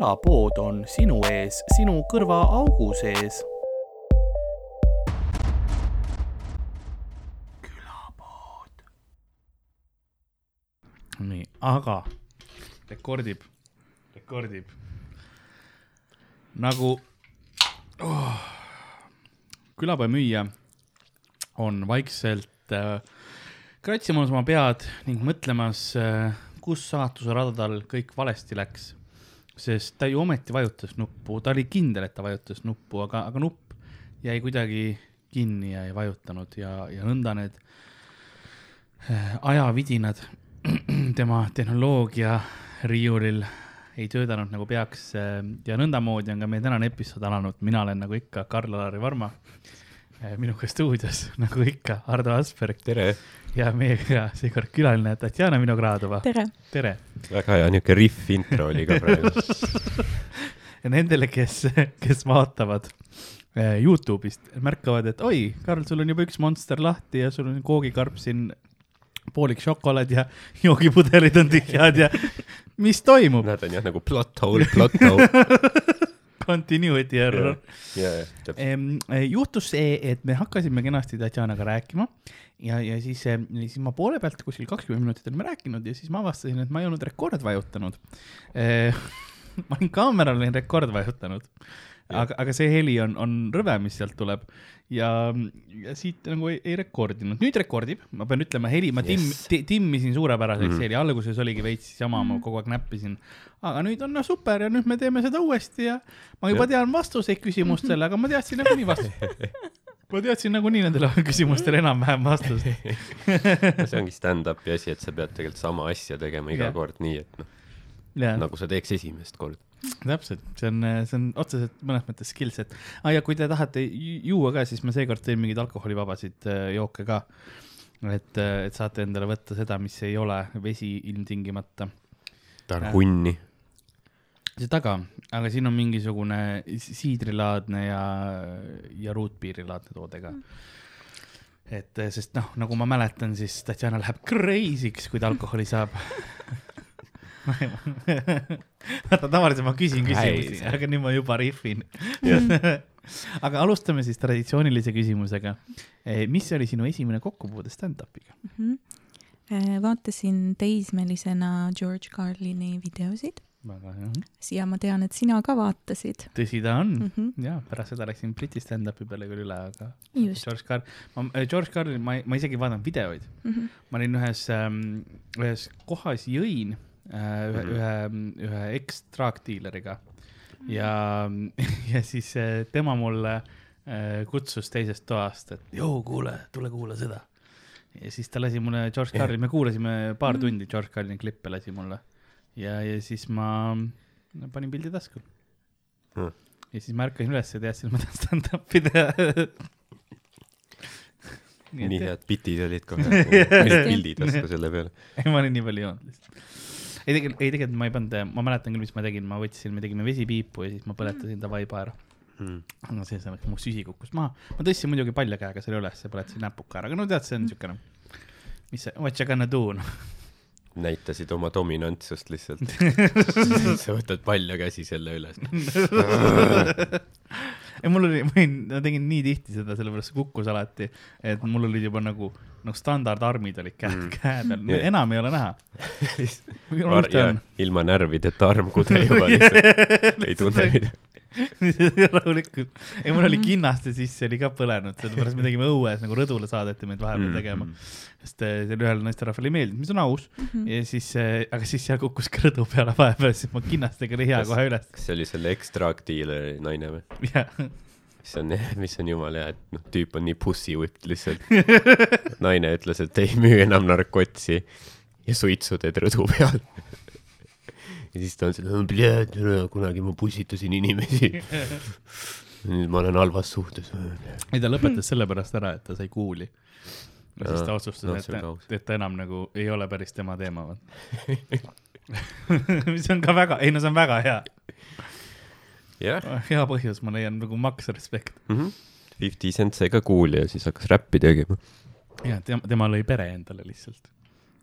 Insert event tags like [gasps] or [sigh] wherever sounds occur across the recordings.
külapood on sinu ees, sinu kõrvaaugu sees. külapood. nii, aga rekordib, rekordib. nagu oh, külapoe müüja on vaikselt äh, kratsimas oma pead ning mõtlemas äh,, kus saatuse radadel kõik valesti läks. Sest ta ju ometi vajutas nuppu, ta oli kindel, et ta vajutas nuppu, aga, aga nupp jäi kuidagi kinni ja ei vajutanud ja, ja nõnda need äh, ajavidinad [clears throat] tema tehnoloogia riiulil ei töötanud nagu peaks äh, ja nõndamoodi on ka meie tänane episood alanud, mina olen nagu ikka Karl-Alari Varma. Äh, minuga stuudios [laughs] nagu ikka Ardo Asperg tere, ja meiega seekord külaline Tatjana Vinogradova. tere! tere! väga hea niuke riff intro oli ka praegu. [laughs] ja nendele, kes, kes vaatavad äh, Youtube'ist, märkavad, et oi, Karl, sul on juba üks Monster lahti ja sul on koogikarp siin poolik šokolaad ja [laughs] joogipudelid on tühjad ja mis toimub? Nad on jah nagu plot hole, plot hole. Continuity error. ja, ja, täpselt. Ehm, juhtus see, et me hakkasime kenasti Tatjanaga rääkima ja, ja siis, siis ma poole pealt kuskil kakskümmend minutit olime rääkinud ja siis ma avastasin, et ma ei olnud rekord vajutanud. [laughs] ma olin kaameral olin rekord vajutanud, aga, aga see heli on, on rõve, mis sealt tuleb ja, ja siit nagu ei, ei rekordinud, nüüd rekordib, ma pean ütlema, heli ma timm- Yes. yes., timmisin suurepäraseks mm Mhm. -hmm. heli, alguses oligi veits jama, ma kogu aeg näppisin. aga nüüd on no, super ja nüüd me teeme seda uuesti ja ma juba Jah. tean vastuseid küsimustele, aga ma teadsin nagunii vastust. [laughs] ma teadsin nagunii nendele küsimustele enam-vähem vastust. [laughs] see ongi stand-up'i asi, et sa pead tegelikult sama asja tegema iga Jah. kord nii, et noh, ja nagu sa teeks esimest korda. täpselt, see on, see on otseselt mõnes mõttes skill set ah,. ja kui te tahate ju- juua ka, siis ma seekord tõin mingeid alkoholivabasid äh, jooke ka. et, et saate endale võtta seda, mis ei ole vesi ilmtingimata. ta on Jah. hunni. see taga, aga siin on mingisugune siidrilaadne ja, ja ruutpiirilaadne toode ka. et eh, sest noh, nagu ma mäletan, siis Tatjana läheb crazy'ks, kui ta alkoholi saab. [laughs] [laughs] vaata, tavaliselt ma küsin küsimusi, aga nüüd ma juba rihvin. [laughs] aga alustame siis traditsioonilise küsimusega. mis oli sinu esimene kokkupuude stand-up'iga? Mhm. Äh, vaatasin teismelisena George Carlini videosid väga hea. ja ma tean, et sina ka vaatasid tõsi ta on mm. -hmm. ja pärast seda läksin Briti stand-up'i peale küll üle, aga just. George Carl, ma, George Carlin, ma, ma isegi ei vaadanud videoid, Mm -hmm. ma olin ühes ähm,, ühes kohas jõin ühe Mhm. mm, -hmm. ühe, ühe ekstraakdiileriga ja, [laughs] ja siis äh, tema mulle äh, kutsus teisest toast, et joo, kuule, tule kuula seda. ja siis ta lasi mulle George Carlini, me kuulasime paar Mhm. tundi George Carlini klippe lasi mulle ja, ja siis ma panin pildi tasku Hmm. ja siis ma ärkasin üles ja teadsin, et ma tahan stand-up'i teha. [laughs] nii head bitid olid kohe. pildid vastu selle peale. ei, ma olin nii palju joonud lihtsalt. Ei tegelikult, ei tegelikult ma ei pannud, ma mäletan küll, mis ma tegin, ma võtsin, me tegime vesipiipu ja siis ma põletasin davai paera. Hmm. no see selleks, mu süsi kukkus maha. ma tõstsin muidugi palja käega selle ülesse, põletasin näpuka ära, aga no tead, see on siukene, mis see, what you gonna do noh. näitasid oma dominantsust lihtsalt. [laughs] sa võtad palja käsi selle üles. [laughs] ei, mul oli, [laughs] ma olin, ma tegin nii tihti seda, sellepärast see kukkus alati, et mul olid juba nagu, nagu standardarmid olid käed Mm. mm., käe peal Jah. enam ei ole näha. [laughs] ilma närvideta arm kude juba [laughs] lihtsalt, ei tunne midagi. [laughs] rahulikult, ei mul oli kinnaste sisse oli ka põlenud, sellepärast me tegime õues nagu rõdule saadeti meid vahepeal tegema, sest eh, seal ühele naisterahvale ei meeldinud, mis on aus Mhm. ja siis, aga siis seal kukkus ka rõdu peale vahepeal, siis ma kinnastega oli hea kohe üles kas see oli selle ekstraakdiileri naine või? ja mis on, mis on jumala hea, et noh, tüüp on nii pussy whipped lihtsalt. [laughs] naine ütles, et ei müü enam narkotsi ja suitsu teed rõdu peal. Ja siis ta on seal, kunagi ma pussitasin inimesi. [laughs] nüüd ma olen halvas suhtes. ei ta lõpetas sellepärast ära, et ta sai kuuli. ja siis ta otsustas no,, et, et ta enam nagu ei ole päris tema teema, vaat. mis on ka väga, ei no see on väga hea, jah, hea põhjus, ma leian nagu maks respekt. Fifty Cent sai ka kuuli ja siis hakkas räppi tegema. ja tema, tema lõi pere endale lihtsalt.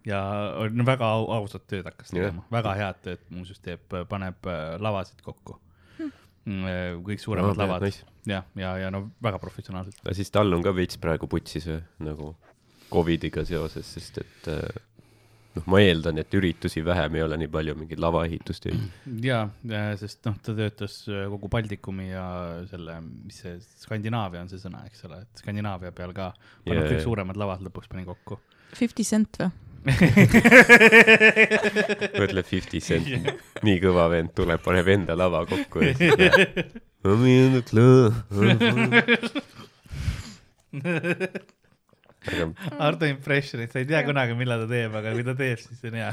Ja on väga au- ausat tööd hakkas tegema, väga head tööd muuseas teeb, paneb äh, lavasid kokku. kõik suuremad Aa, lavad nice. ja, ja, ja no väga professionaalselt. aga siis tal on ka veits praegu putsis või nagu Covidiga seoses, sest et äh, noh, ma eeldan, et üritusi vähem ei ole nii palju mingeid lavaehitustöid. ja, sest noh, ta töötas äh, kogu Baltikumi ja selle, mis see Skandinaavia on see sõna, eks ole, et Skandinaavia peal ka paneb Jaa, kõik suuremad lavad lõpuks pani kokku. Fifty Cent või? [laughs] mõtle Fifty Cent, nii kõva vend tuleb, paneb enda lava kokku ja siis läheb. Aga Ardo impressionit, sa ei tea kunagi, millal ta teeb, aga kui ta teeb, siis on hea.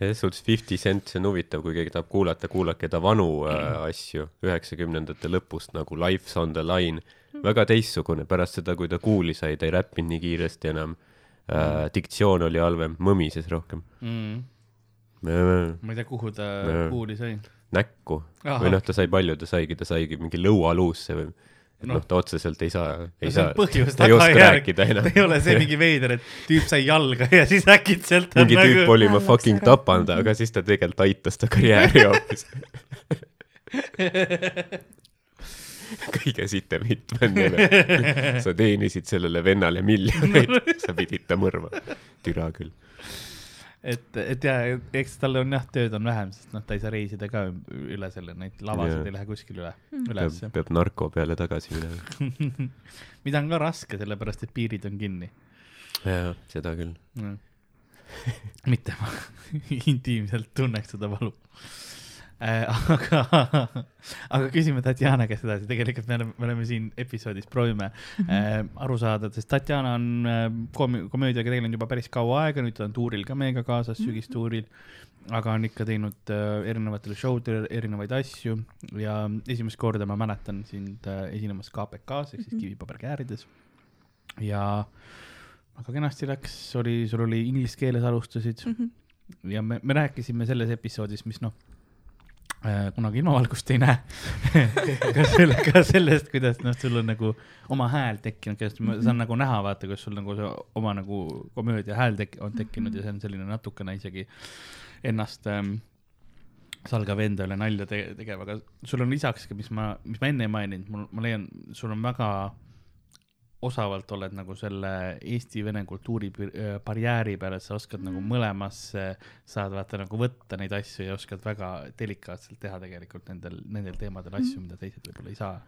selles suhtes Fifty Cent, see on huvitav, kui keegi tahab kuulata, kuulake ta vanu äh, asju. üheksakümnendate lõpust nagu Life's on the line. väga teistsugune, pärast seda, kui ta kuuli sai, ta ei räppinud nii kiiresti enam äh,. diktsioon oli halvem, mõmises rohkem. Mm. ma ei tea, kuhu ta kuuli sai. näkku Ahah. või noh, ta sai palju, ta saigi, ta saigi mingi lõualuusse või et Noh. noh, ta otseselt ei saa, ei see saa ta ei oska rääkida enam ei ole see mingi veider, et tüüp sai jalga ja siis äkitselt mingi tüüp nagu oli, ma fucking tapan ta, aga siis ta tegelikult aitas ta karjääri hoopis. [laughs] [laughs] kõige sitem hitt vendele. sa teenisid sellele vennale miljoneid, [laughs] sa pidid ta mõrva. türa küll. et, et ja eks tal on jah, tööd on vähem, sest noh, ta ei saa reisida ka üle selle, neid lavasid Jaa. ei lähe kuskile üle, peab ülesse., peab narko peale tagasi minema. [laughs] mida on ka raske, sellepärast et piirid on kinni. jaa, seda küll. mitte ma intiimselt tunneks seda valu. [laughs] aga, aga küsime Tatjana käest edasi, tegelikult me oleme, me oleme siin episoodis, proovime Mhm. äh, aru saada, sest Tatjana on äh, komi-, komöödiaga tegelenud juba päris kaua aega, nüüd ta on tuuril ka meiega kaasas, sügistuuril. aga on ikka teinud äh, erinevatel show del erinevaid asju ja esimest korda ma mäletan sind äh, esinemas KPK-s ehk siis Mhm. kivipaberkäärides. ja väga kenasti läks, oli, sul oli inglise keeles alustasid Mhm. ja me, me rääkisime selles episoodis, mis noh, kunagi ilmavalgust ei näe. [laughs] Ka selle, ka sellest, kuidas noh, sul on nagu oma hääl tekkinud, kuidas ma saan nagu näha, vaata, kus sul nagu see oma nagu komöödia hääl tek-, on tekkinud ja see on selline natukene isegi ennast ähm, salgav enda üle nalja te tegev, aga sul on lisaks ka, mis ma, mis ma enne ei maininud, mul, ma leian, sul on väga osavalt oled nagu selle eesti-vene kultuuri äh, barjääri peal, et sa oskad nagu mõlemasse, saad vaata nagu võtta neid asju ja oskad väga delikaatselt teha tegelikult nendel, nendel teemadel asju, mida teised võib-olla ei saa.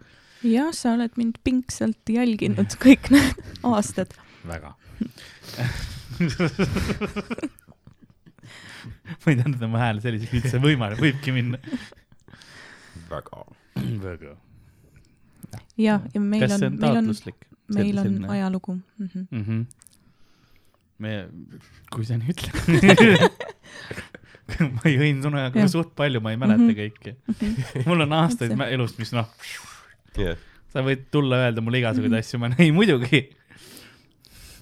jah, sa oled mind pingsalt jälginud [laughs] kõik need aastad. väga. ma ei teadnud, et mu hääl selliseks üldse võimalik, võibki minna. väga. väga. ja, ja meil kas on see on, meil on, taotluslik? Meil on selline- ajalugu mm. -hmm. mm. -hmm. me, kui sa nii ütled [laughs] ma jõin sinuga Jah. suht palju, ma ei mäleta mm. -hmm. kõike. mul on aastaid elust, mis noh, jah, sa võid tulla öelda mulle igasuguseid asju, ma ei muidugi.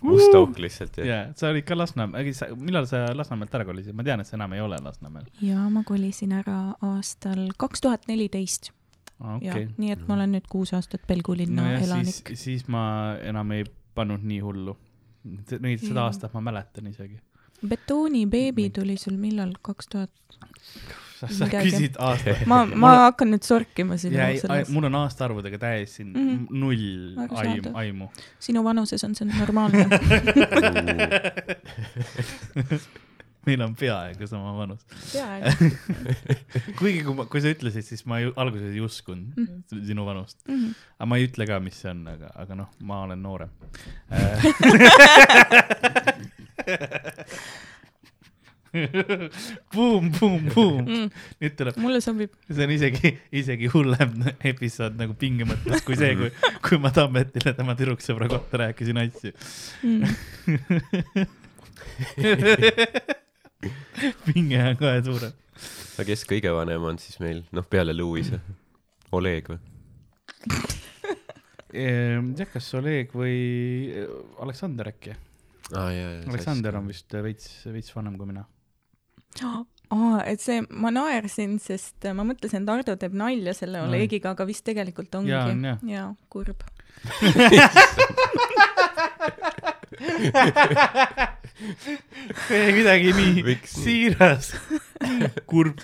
must auk lihtsalt jah. ja sa olid ka Lasnamäel, millal sa Lasnamäelt ära kolisid, ma tean, et sa enam ei ole Lasnamäel. ja ma kolisin ära aastal kaks tuhat neliteist ja okei, nii et ma olen nüüd kuus aastat Pelgu linna nojah, elanik siis, siis ma enam ei pannud nii hullu. Neid, seda aastat ma mäletan isegi. betoonibeebi tuli sul millal, kaks tuhat? sa, küsid aastat. ma, ma on- hakkan nüüd sorkima sinu selles, mul on aastaarvudega täiesti mm Mhm. -hmm. null aim, Arusaadav. aimu. sinu vanuses on see normaalne. [laughs] [laughs] meil on peaaegu sama vanus. [laughs] kuigi kui ma, kui sa ütlesid, siis ma ju, alguses ei uskunud mm. -hmm. sinu vanust. Mhm. aga ma ei ütle ka, mis see on, aga, aga noh, ma olen noorem. [laughs] Boom, boom, boom. Mm. nüüd tuleb, mulle sobib. see on isegi, isegi hullem episood nagu pinge mõttes kui see, kui, kui ma Tammetile tema tüdruksõbra kohta rääkisin asju. Mm. [laughs] [laughs] pinge on kohe suurem. aga kes kõige vanem on siis meil, noh, peale Louise? Oleg või? [laughs] Ehm, jah, kas Oleg või Aleksander äkki? jaa. Aleksander on vist veits, veits vanem kui mina. [gasps] aa, et see, ma naersin, sest ma mõtlesin, et Ardo teeb nalja selle. Olegiga, aga vist tegelikult ongi. Jaa, on jah. [laughs] jaa, kurb. kuidagi nii Miks nii? siiras, kurb.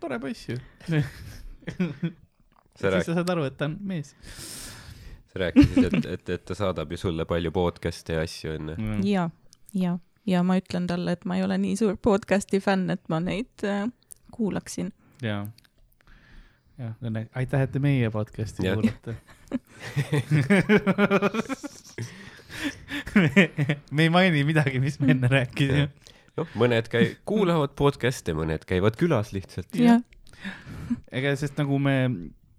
tore poiss ju. sa siis sa saad aru, et ta on mees. sa rääkisid, et, et, et ta saadab ju sulle palju podcast'e ja asju onju. ja, ja, ja ma ütlen talle, et ma ei ole nii suur podcast'i fänn, et ma neid äh, kuulaksin. ja, jah, aitäh, et te meie podcast'i kuulate. [laughs] [laughs] me ei maini midagi, mis me enne rääkisime. noh, mõned käi-, kuulavad podcast'e, mõned käivad külas lihtsalt. ega sest nagu me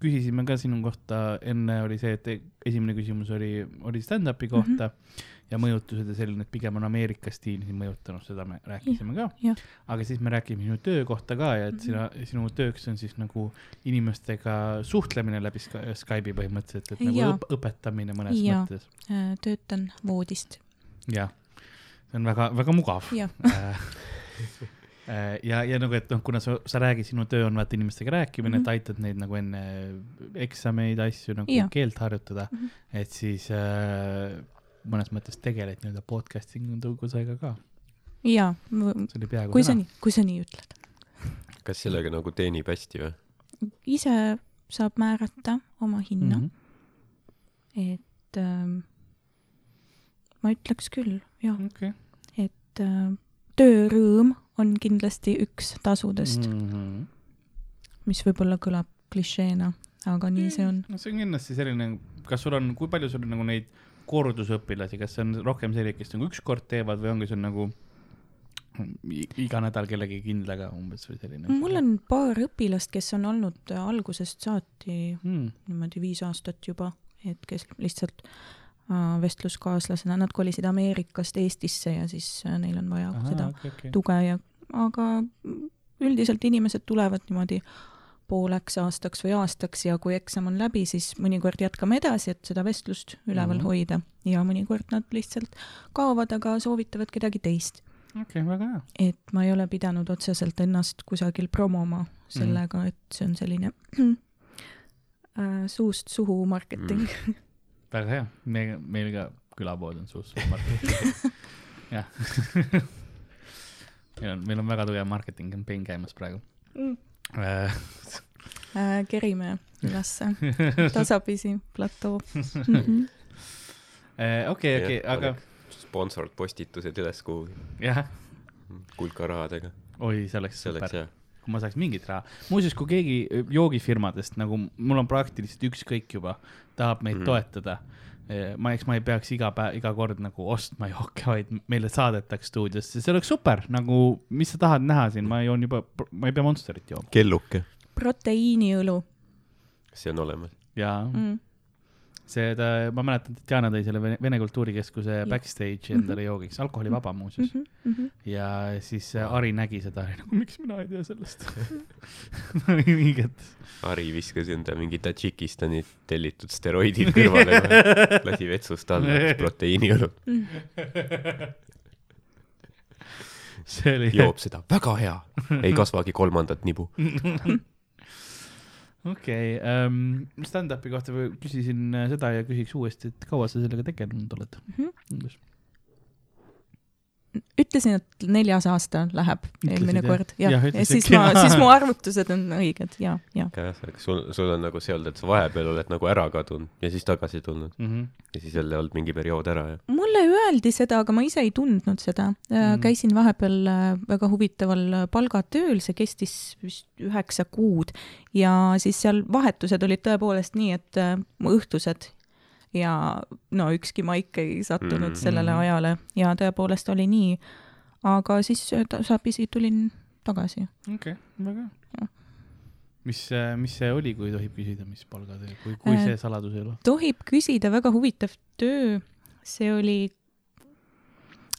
küsisime ka sinu kohta, enne oli see, et esimene küsimus oli, oli stand-up'i kohta mm -hmm. Ja mõjutused ja selline, et pigem on Ameerika stiil sind mõjutanud, seda me rääkisime ka jah.. aga siis me rääkisime sinu töö kohta ka ja et sina, sinu tööks on siis nagu inimestega suhtlemine läbi Sky- Skype'i põhimõtteliselt, et nagu õp õpetamine mõnes Jaa. mõttes. äh, töötan voodist. jah, see on väga, väga mugav. jah, ja, ja nagu, et noh, kuna sa, sa räägid, sinu töö on vaata inimestega rääkimine mm, Mhm. -hmm. et aitad neid nagu enne eksameid, asju nagu Jaa. keelt harjutada mm, Mhm. -hmm. et siis äh, mõnes mõttes tegeled nii-öelda podcasting tõugusega ka. ja, see oli peaaegu kui sa nii, kui sa nii ütled. kas sellega nagu teenib hästi või? ise saab määrata oma hinna mm, -hmm. et ähm, ma ütleks küll, jah, okei et äh, töörõõm on kindlasti üks tasudest mm, mm. -hmm. mis võib-olla kõlab klišeena, aga nii see on. no see on kindlasti selline, kas sul on, kui palju sul on nagu neid kordusõpilasi, kas see on rohkem selliseid, kes nagu ükskord teevad või ongi sul nagu iga nädal kellegi kindlaga umbes või selline? mul on paar õpilast, kes on olnud äh, algusest saati mm.. niimoodi viis aastat juba, et kes lihtsalt äh, vestluskaaslasena, nad kolisid Ameerikast Eestisse ja siis äh, neil on vaja Aha, seda okay, okay. tuge ja, aga üldiselt inimesed tulevad niimoodi pooleks aastaks või aastaks ja kui eksam on läbi, siis mõnikord jätkame edasi, et seda vestlust üleval mm. -hmm. hoida ja mõnikord nad lihtsalt kaovad, aga soovitavad kedagi teist. okei okay,, väga hea. et ma ei ole pidanud otseselt ennast kusagil promoma sellega mm, -hmm. et see on selline [clears throat] äh, suust suhu marketing mm.. väga hea, me, meil ka külapood on suus marketing. [laughs] jah. [laughs] meil on, meil on väga tugev marketing campaign käimas praegu Mm. äh,. Äh, kerime ülesse [laughs] tasapisi platoo. [laughs] -hmm. äh, okei, okei, aga sponsored postitused üles kuhugi jah, kulka rahadega. oi, see oleks super, kui ma saaks mingit raha. muuseas, kui keegi joogifirmadest nagu mul on praktiliselt ükskõik juba, tahab meid mm Mhm. -hmm. toetada, ma, eks ma ei peaks iga päev, iga kord nagu ostma jooke, vaid meile saadetaks stuudiosse, see oleks super, nagu mis sa tahad näha siin, ma joon juba, ma ei pea Monsterit jooma. Kelluke, proteiiniõlu. See on olemas. ja mm. mm.. see, ta, ma mäletan, Tatjana tõi selle Vene, Vene Kultuurikeskuse backstage endale joogiks, alkoholivaba muuseas mm. Mm -hmm. ja siis äh, Ari nägi seda ja nagu miks mina ei tea sellest [laughs] õiget. Ari viskas enda mingi Tadžikistani tellitud steroidid kõrvale, [laughs] lasi vetsust alla, proteiiniõlut, see oli joob seda, väga hea, ei kasvagi kolmandat nibu. [laughs] okei okay,, stand-up'i kohta küsisin äh, seda ja küsiks uuesti, et kaua sa sellega tegelenud oled Mhm. umbes? ütlesin, et neljas aasta läheb eelmine jah? kord, Jah, ja ütlesid siis ma siis mu [laughs] arvutused on õiged ja, ja. sul, sul on nagu see olnud, et sa vahepeal oled nagu ära kadunud ja siis tagasi tulnud Mm -hmm. ja siis jälle olnud mingi periood ära ja mulle öeldi seda, aga ma ise ei tundnud seda Mm. mm.. käisin vahepeal äh, väga huvitaval äh, palgatööl, see kestis vist üheksa kuud ja siis seal vahetused olid tõepoolest nii, et äh, mu õhtused ja no ükski maik ei sattunud Mm. mm. sellele ajale ja tõepoolest oli nii. aga siis äh, tasapisi tulin tagasi. okei okay,, väga hea mis, mis see oli, kui tohib küsida, mis palgatöö, kui, kui Äh, see saladus ei ole? tohib küsida, väga huvitav töö, see oli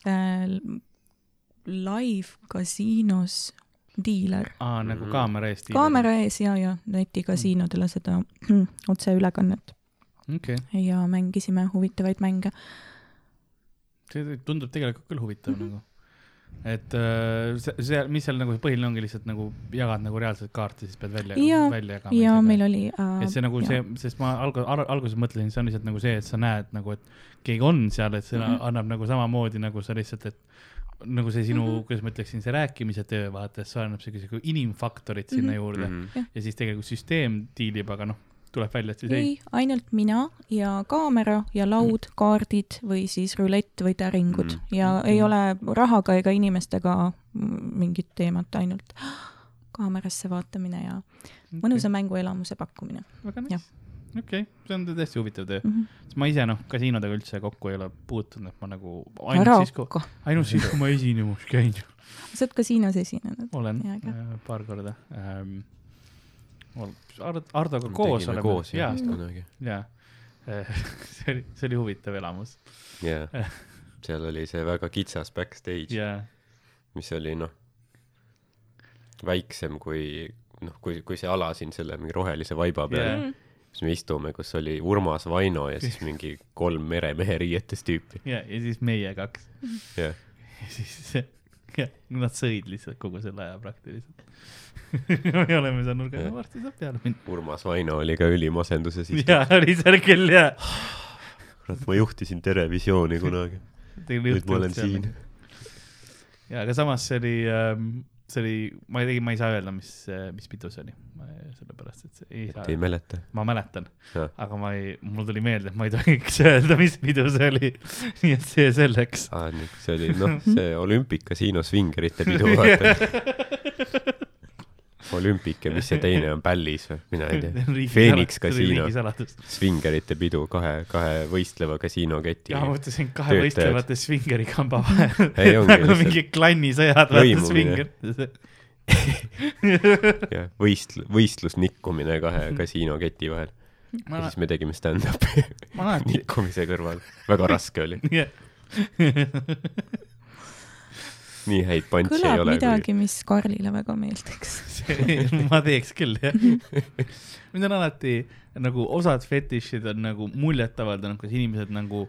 äh, live kasiinos diiler. aa, nagu Mhm. kaamera eest. kaamera ees ja, ja netikasiinodele seda [clears throat] otseülekannet okay., ja mängisime huvitavaid mänge. see tundub tegelikult küll huvitav mm Mhm. -hmm. nagu. et äh, see, mis seal nagu põhiline ongi lihtsalt nagu jagad nagu reaalselt kaarti, siis pead välja, välja jagama. ja meil oli äh,. et see nagu see, sest ma alg-, alguses mõtlesin, see on lihtsalt nagu see, et sa näed nagu, et keegi on seal, et see mm. -hmm. annab nagu samamoodi nagu sa lihtsalt, et nagu see sinu mm. -hmm. kuidas ma ütleksin, see rääkimise töö, vaata, et see annab siukese nagu inimfaktorit sinna mm. -hmm. juurde mm. -hmm. ja siis tegelikult süsteem diilib, aga noh, tuleb välja, et siis ei, ei, ainult mina ja kaamera ja laud, kaardid või siis rulett või täringud Mm. ja Mm. ei ole rahaga ega inimestega mm, mingit teemat, ainult kaamerasse vaatamine ja mõnusa mänguelamuse pakkumine väga nice. okei okay., see on tõesti huvitav töö mm. -hmm. ma ise noh, kasiinodega üldse kokku ei ole puutunud, et ma nagu ainult siis, kui, ainult siis, kui ma esinemas käin, sa oled kasiinos esinenud. olen aga- äh, paar korda ähm,. Ardo, Ardoga Me koos oleme, koos jah, vist kunagi. jaa. [laughs] see oli, see oli huvitav elamus jaa, [laughs] seal oli see väga kitsas backstage, ja mis oli noh, väiksem kui noh, kui, kui see ala siin selle mingi rohelise vaiba peal yeah., kus me istume, kus oli Urmas Vaino ja siis mingi kolm meremehe riietes tüüpi. ja, ja siis meie kaks jah, [laughs] ja siis jah, nad sõid lihtsalt kogu selle aja praktiliselt. [laughs] me oleme seal nurga taga, varsti saab peale minna. Urmas Vaino oli ka ülimasenduses istunud. ja oli seal küll ja. kurat, ma juhtisin Terevisiooni kunagi, nüüd ma olen siin.. ja aga samas see oli ähm,, see oli, ma ei tegi, ma ei saa öelda, mis, mis pidu see oli, sellepärast et see ei saa et ei, mäleta. ma mäletan, aga ma ei, mul tuli meelde, et ma ei tohiks [laughs] öelda, mis pidu see oli. nii et see selleks. aa, see oli noh, [laughs] see olümpikasiino svingerite pidu, vaata. olümpike, mis see teine on, Pällis või, mina ei tea. [laughs] Phoenix kasiino, svingerite pidu kahe, kahe võistleva kasiinoketi ja ma mõtlesin kahe töötajad. võistlevate svingerikamba vahel. [laughs] Nagu mingi klannisõjad, vaata lõimumine. svingerites. jah, võistl-, võistlusnikkumine kahe kasiinoketi vahel. ma ja siis me tegime stand-up'i [laughs] nikkumise kõrval. väga raske oli. Nii häid punch'e ei kõlab ole. midagi, mis Karlile väga meeldiks. [laughs] ma teeks küll jah. [laughs] mind on alati nagu osad fetišid on nagu muljetavaldanud, kuidas inimesed nagu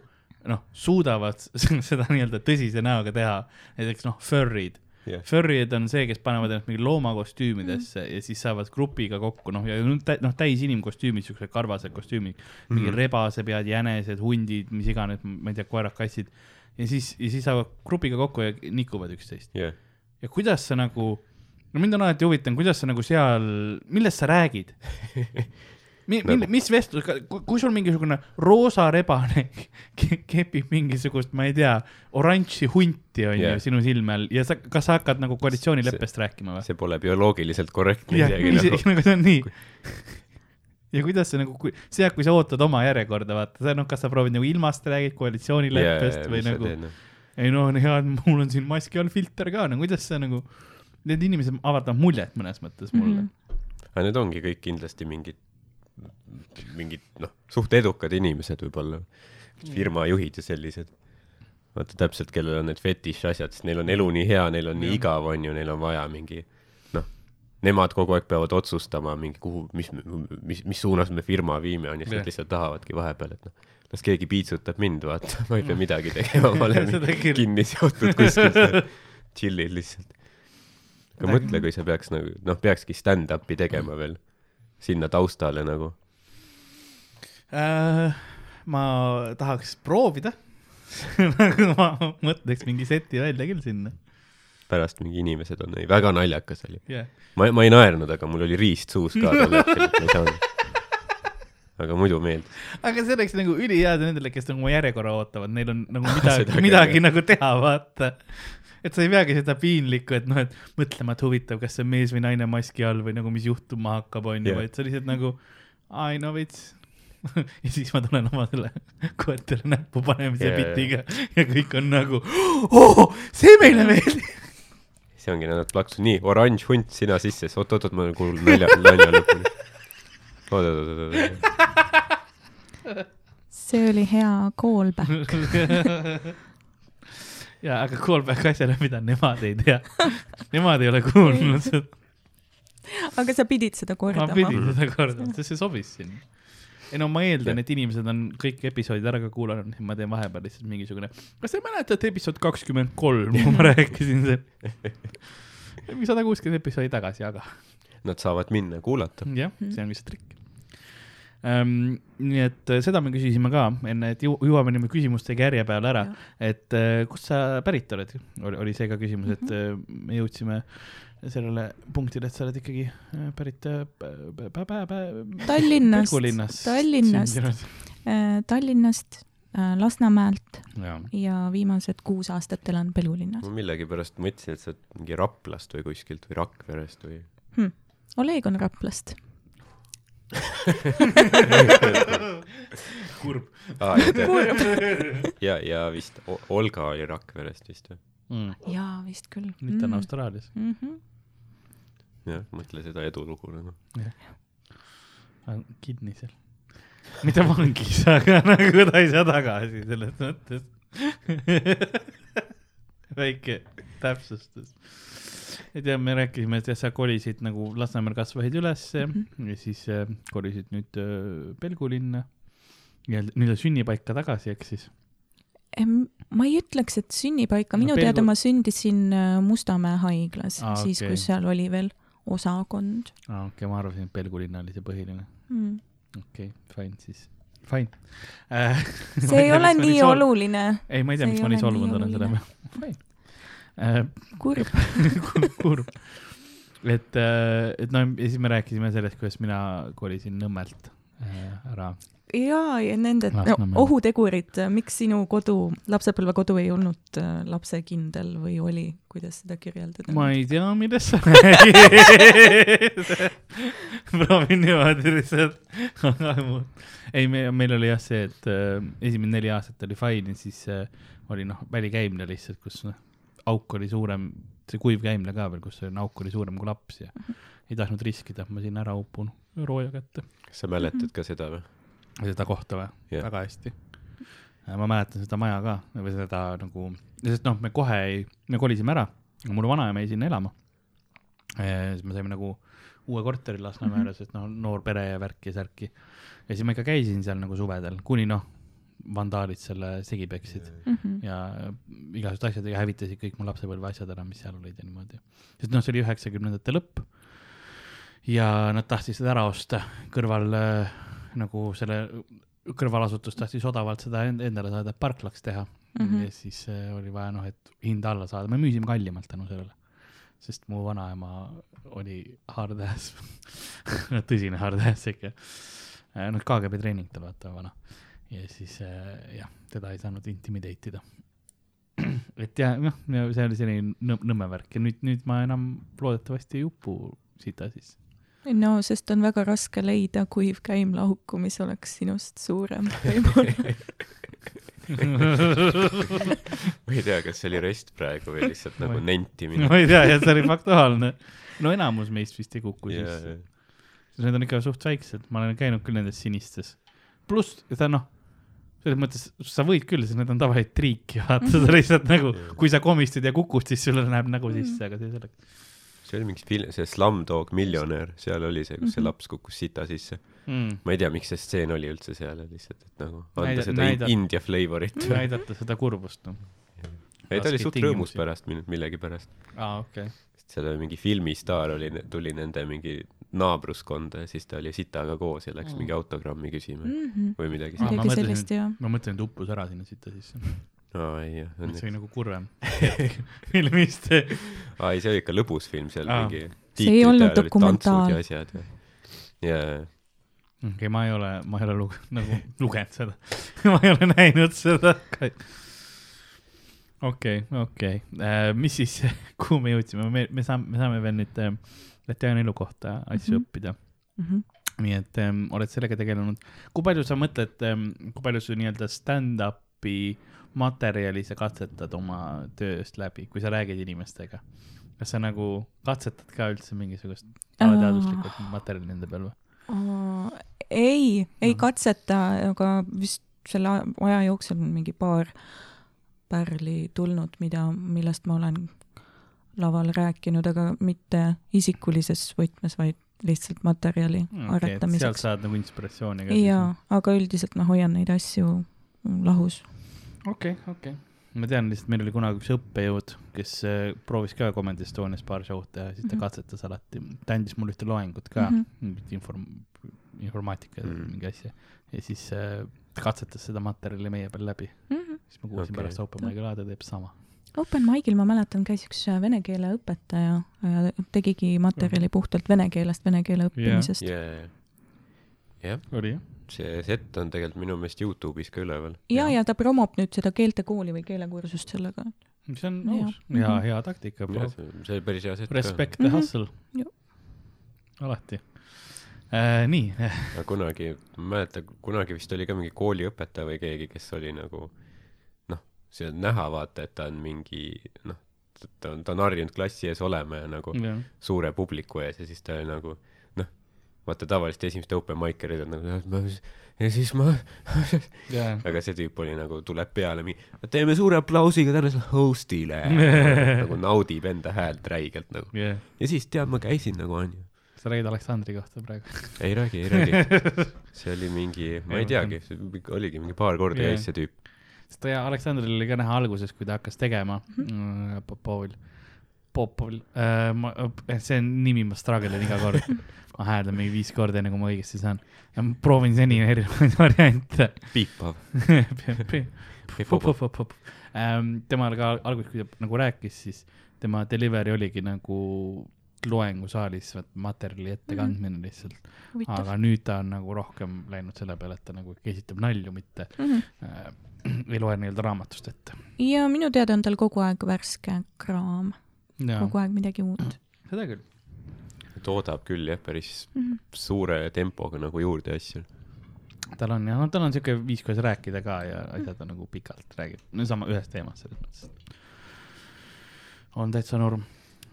noh, suudavad [laughs] seda nii-öelda tõsise näoga teha. näiteks noh, furry'd Jah. Furry'd on see, kes panevad ennast mingi loomakostüümidesse mm. ja siis saavad grupiga kokku, noh, ja noh, tä- noh, täis inimkostüümid, siuksed karvased kostüümid, mingi Mhm. rebasepead, jänesed, hundid, mis iganes, ma ei tea, koerad, kassid. Ja siis, ja siis saavad grupiga kokku ja nikuvad üksteist. jah, ja kuidas sa nagu, no mind on alati huvitanud, kuidas sa nagu seal, millest sa räägid [laughs] Mi, Nagu- nagu... mis vestlus, kui sul mingisugune roosa rebane [laughs] ke- kepib mingisugust, ma ei tea, oranži hunti on Jah. ju sinu silme all ja sa, kas sa hakkad nagu koalitsioonileppest rääkima või? see pole bioloogiliselt korrektne isegi nagu. nagu see on nii. [laughs] ja kuidas sa nagu, see, kui sa ootad oma järjekorda, vaata, sa noh, kas sa proovid nagu ilmast räägid koalitsioonileppest või nagu, ei no on hea, mul on siin maski all filter ka, no kuidas sa nagu, need inimesed avaldavad muljet mõnes mõttes mulle mm. Mhm. aga need ongi kõik kindlasti mingid, mingid noh, suht edukad inimesed võib-olla, firmajuhid ja sellised. vaata täpselt, kellel on need fetiš asjad, sest neil on elu nii hea, neil on nii igav, on ju, neil on vaja mingi noh, nemad kogu aeg peavad otsustama mingi kuhu, mis, mis, mis suunas me firma viime, on ju, siis nad lihtsalt tahavadki vahepeal, et noh, las keegi piitsutab mind, vaata, ma ei pea midagi tegema, ma olen kinni seotud kuskil seal, chill'id lihtsalt. aga mõtle, kui sa peaks nagu, noh, peakski stand-up'i tegema veel sinna taustale nagu. äh,. ma tahaks proovida [laughs] nagu ma mõtleks mingi seti välja küll sinna. Pärast mingi inimesed on, väga naljakas oli. jah, ma, ma ei naernud, aga mul oli riist suus ka tol hetkel, et ma ei saanud. aga muidu meeldis. aga see oleks nagu ülihea nendele, kes nagu oma järjekorra ootavad, neil on nagu [laughs] midagi, midagi nagu teha, vaata. et sa ei peagi seda piinlikku, et noh, et mõtlema, et huvitav, kas see on mees või naine maski all või nagu, mis juhtuma hakkab, onju, vaid sa lihtsalt nagu, ai no veits. [laughs] ja siis ma tulen oma selle koertele näppu panemise yeah, jaa. bitiga ja kõik on nagu oh,, see meile meeldib. See ongi, nad plaksusid, nii, oranž hunt, sina sisse, oot-oot-oot, ma kuulan nalja, nalja lõpuni. oot-oot-oot-oot. see oli hea callback. [laughs] ja aga callback asjale, mida nemad ei tea. Nemad ei ole kuulnud seda, aga sa pidid seda ma kordama. pidin seda kordama, sest see sobis sinna. Ei no ma eeldan, et inimesed on kõik episoodid ära ka kuulanud, siis ma teen vahepeal lihtsalt mingisugune, kas te mäletate episood kakskümmend kolm, kui ma [laughs] rääkisin see, mingi sada kuuskümmend episoodi tagasi, aga Nad saavad minna kuulata. jah, see ongi see trikk. Ähm,. nii et äh, seda me küsisime ka enne, et jõuame niimoodi küsimustega järje peale ära, et äh, kust sa pärit oled, oli, oli see ka küsimus, et äh, me jõudsime sellele punktile, et sa oled ikkagi äh, pärit äh, pä- pä- pä- pä- pä- Tallinnast, Tallinnast, sündinud. Tallinnast, Lasnamäelt jaa, ja viimased kuus aastat elan Pelulinnas ma. millegipärast mõtlesin, et sa oled mingi Raplast või kuskilt või Rakverest või. Oleg on Raplast. [laughs] [laughs] kurb ja, ja vist Olga oli Rakverest vist või? mm.. jaa, vist küll. nüüd ta on Austraalias, mm. -hmm. jah, mõtle seda edulugu nagu. kinni seal. mitte vangis, aga nagu ta ei saa tagasi selles mõttes. [laughs] väike täpsustus. et jah, me rääkisime, et jah, sa kolisid nagu Lasnamäel kasvasid ülesse mm -hmm. ja siis äh, kolisid nüüd äh, Pelgulinna ja nii-öelda sünnipaika tagasi, eks siis. Ma ei ütleks, et sünnipaika, No minu Pelgu- teada ma sündisin äh, Mustamäe haiglas ah,, siis okay. kus seal oli veel osakond aa, okei okay,, ma arvasin, et Pelgulinna oli see põhiline. mm.. okei okay,, fine siis, fine äh. [laughs] see ei ole nii. oluline, ei, ma ei tea, miks ma nii solvunud olen selle peale. Fine äh,. kurb. [laughs] kurb. et, et no ja siis me rääkisime sellest, kuidas mina kolisin Nõmmelt äh, ära. jaa, ja nende no, ohutegurid, miks sinu kodu, lapsepõlvekodu ei olnud äh, lapsekindel või oli, kuidas seda kirjeldada? ma ei tea, millest sa räägid. [laughs] proovin niimoodi lihtsalt. ei, me, meil oli jah see, et äh, esimene neli aastat oli fine ja siis äh, oli noh, välikäimle lihtsalt, kus noh, auk oli suurem, see kuiv käimle ka veel, kus on auk oli suurem kui laps ja ei tahtnud riskida, et ma sinna ära upun rooja kätte. kas sa mäletad ka seda või? seda kohta või Jah. väga hästi. ma mäletan seda maja ka või seda nagu, sest noh, me kohe ei, me kolisime ära, mul vanaema jäi sinna elama. siis me saime nagu uue korteri Lasnamäele mm, -hmm. sest noh, noor pere ja värki ja särki. ja siis ma ikka käisin seal nagu suvedel, kuni noh, vandaalid selle segi peksid mm. -hmm. ja igasugused asjad ja hävitasid kõik mu lapsepõlve asjad ära, mis seal olid ja niimoodi. sest noh, see oli üheksakümnendate lõpp. Ja nad tahtsid seda ära osta kõrval äh, nagu selle kõrvalasutus tahtis odavalt seda end- endale saada parklaks teha mm. -hmm. ja siis äh, oli vaja noh, et hinda alla saada, me müüsime kallimalt tänu sellele. sest mu vanaema oli hard ass [laughs] tõsine hard ass ikka. noh, KGB treening tal vaata vana ja siis äh, jah, teda ei saanud intimidate ida. [clears throat] et ja noh, see oli selline nõm- Nõmme värk ja nüüd, nüüd ma enam loodetavasti ei upu sita sisse. No sest on väga raske leida kuiv käimlauku, mis oleks sinust suurem [laughs] võib-olla. ma ei tea, kas see oli rest praegu või lihtsalt nagu nentimine. ma ei tea, jah, see oli faktuaalne. no enamus meist vist ei kuku sisse jaa.. Need on ikka suht väiksed, ma olen käinud küll nendes sinistes. pluss, ta noh, selles mõttes sa võid küll, sest need on tavaliselt triiki, vaata sa lihtsalt nagu, kui sa komistad ja kukud, siis sulle läheb nägu sisse, aga see selleks see oli mingi film, see Slumdog Millionär, seal oli see, kus see Mhm. laps kukkus sita sisse. mm.. ma ei tea, miks see stseen oli üldse seal, lihtsalt, et nagu anda Näida- seda näida- in- India flavorit. näidata seda kurbust, noh. ei, ta oli suht rõõmus pärast mind millegipärast. aa, okei okay.. sest seal oli mingi filmistaar oli, tuli nende mingi naabruskonda ja siis ta oli sitaga koos ja läks Mm. mingi autogrammi küsima Mhm. või midagi ma sellist. mõtlesin, ma mõtlen, et uppus ära sinna sita sisse. [laughs] aa ei jah, see oli nagu kurvem filmist. aa ei, see oli ikka lõbus film seal Aa. mingi. See ei olnud dokumentaal. ja asjad ja, ja okei ma ei ole, ma ei ole luge-, [laughs] nagu lugenud seda. [laughs] ma ei ole näinud seda. okei, okei, mis siis, kuhu me jõudsime, me, me saame, me saame veel nüüd äh, Latjana elu kohta asju mm Mhm. -hmm. õppida. Mhm. nii et ähm, oled sellega tegelenud. kui palju sa mõtled ähm,, kui palju su nii-öelda stand-up'i materjali sa katsetad oma tööst läbi, kui sa räägid inimestega? kas sa nagu katsetad ka üldse mingisugust alateaduslikku materjali nende peal või? ei, ei Mhm. katseta, aga vist selle aja jooksul on mingi paar pärli tulnud, mida, millest ma olen laval rääkinud, aga mitte isikulises võtmes, vaid lihtsalt materjali okei, et sealt aretamiseks. saad nagu inspiratsiooni ka. jaa, aga üldiselt ma hoian neid asju lahus. okei, okei. ma tean lihtsalt, meil oli kunagi üks õppejõud, kes äh, proovis ka Comedy Estonias paar show'd teha, siis ta Mhm. katsetas alati, ta andis mulle ühte loengut ka mm, Mhm. -hmm. mingit inform-, informaatika mm Mm. -hmm. mingi asja. ja siis äh, ta katsetas seda materjali meie peal läbi, siis ma kuulsin okay. pärast Open Mic'i laade teeb sama. Open Mic'il ma mäletan, käis üks äh, vene keele õpetaja ja tegigi materjali puhtalt vene keelest vene keele õppimisest. ja, jah, oli jah? See set on tegelikult minu meelest Youtube'is ka üleval. ja, ja ta promob nüüd seda keeltekooli või keelekursust sellega. mis on aus, hea, Mhm. hea taktika. see oli päris hea set Respect the Mhm. hustle Jah.. alati äh,. nii, kunagi, ma mäletan, kunagi vist oli ka mingi kooliõpetaja või keegi, kes oli nagu noh, see on näha, vaata, et ta on mingi noh, ta on, ta on harjunud klassi ees olema ja nagu jah suure publiku ees ja siis ta oli nagu vaata tavaliselt esimesed open mic'erid on nagu ja siis ma [laughs] jah aga see tüüp oli nagu, tuleb peale, teeme suure aplausiga tänasele host'ile [laughs] nagu naudib enda häält räigelt nagu. jah, ja siis tead, ma käisin nagu onju. sa räägid Aleksandri kohta praegu. [laughs] ei räägi, ei räägi. see oli mingi, ma ei teagi, oligi mingi paar korda Jah. käis see tüüp. sest ta ja Aleksandril oli ka näha alguses, kui ta hakkas tegema mm, Popovil, Popovil äh,, ma, see on nimi, ma struggle in iga kord. Ma hääldan mingi viis korda, enne kui ma õigesti saan. ja ma proovin seni erinevaid [laughs] variante. piipav. Ähm, temal ka alguses, kui ta nagu rääkis, siis tema delivery oligi nagu loengusaalis materjali ettekandmine lihtsalt, huvitav. aga nüüd ta on nagu rohkem läinud selle peale, et ta nagu esitab nalju, mitte äh, [clears throat] ei loe nii-öelda raamatust ette. ja minu teada on tal kogu aeg värske kraam, kogu aeg midagi uut. seda küll. Toodab küll jah, päris Mhm. suure tempoga nagu juurde asju. tal on jah, no tal on siuke viis, kuidas rääkida ka ja asjad on nagu pikalt räägib, no sama ühest teemast selles mõttes. on täitsa norm.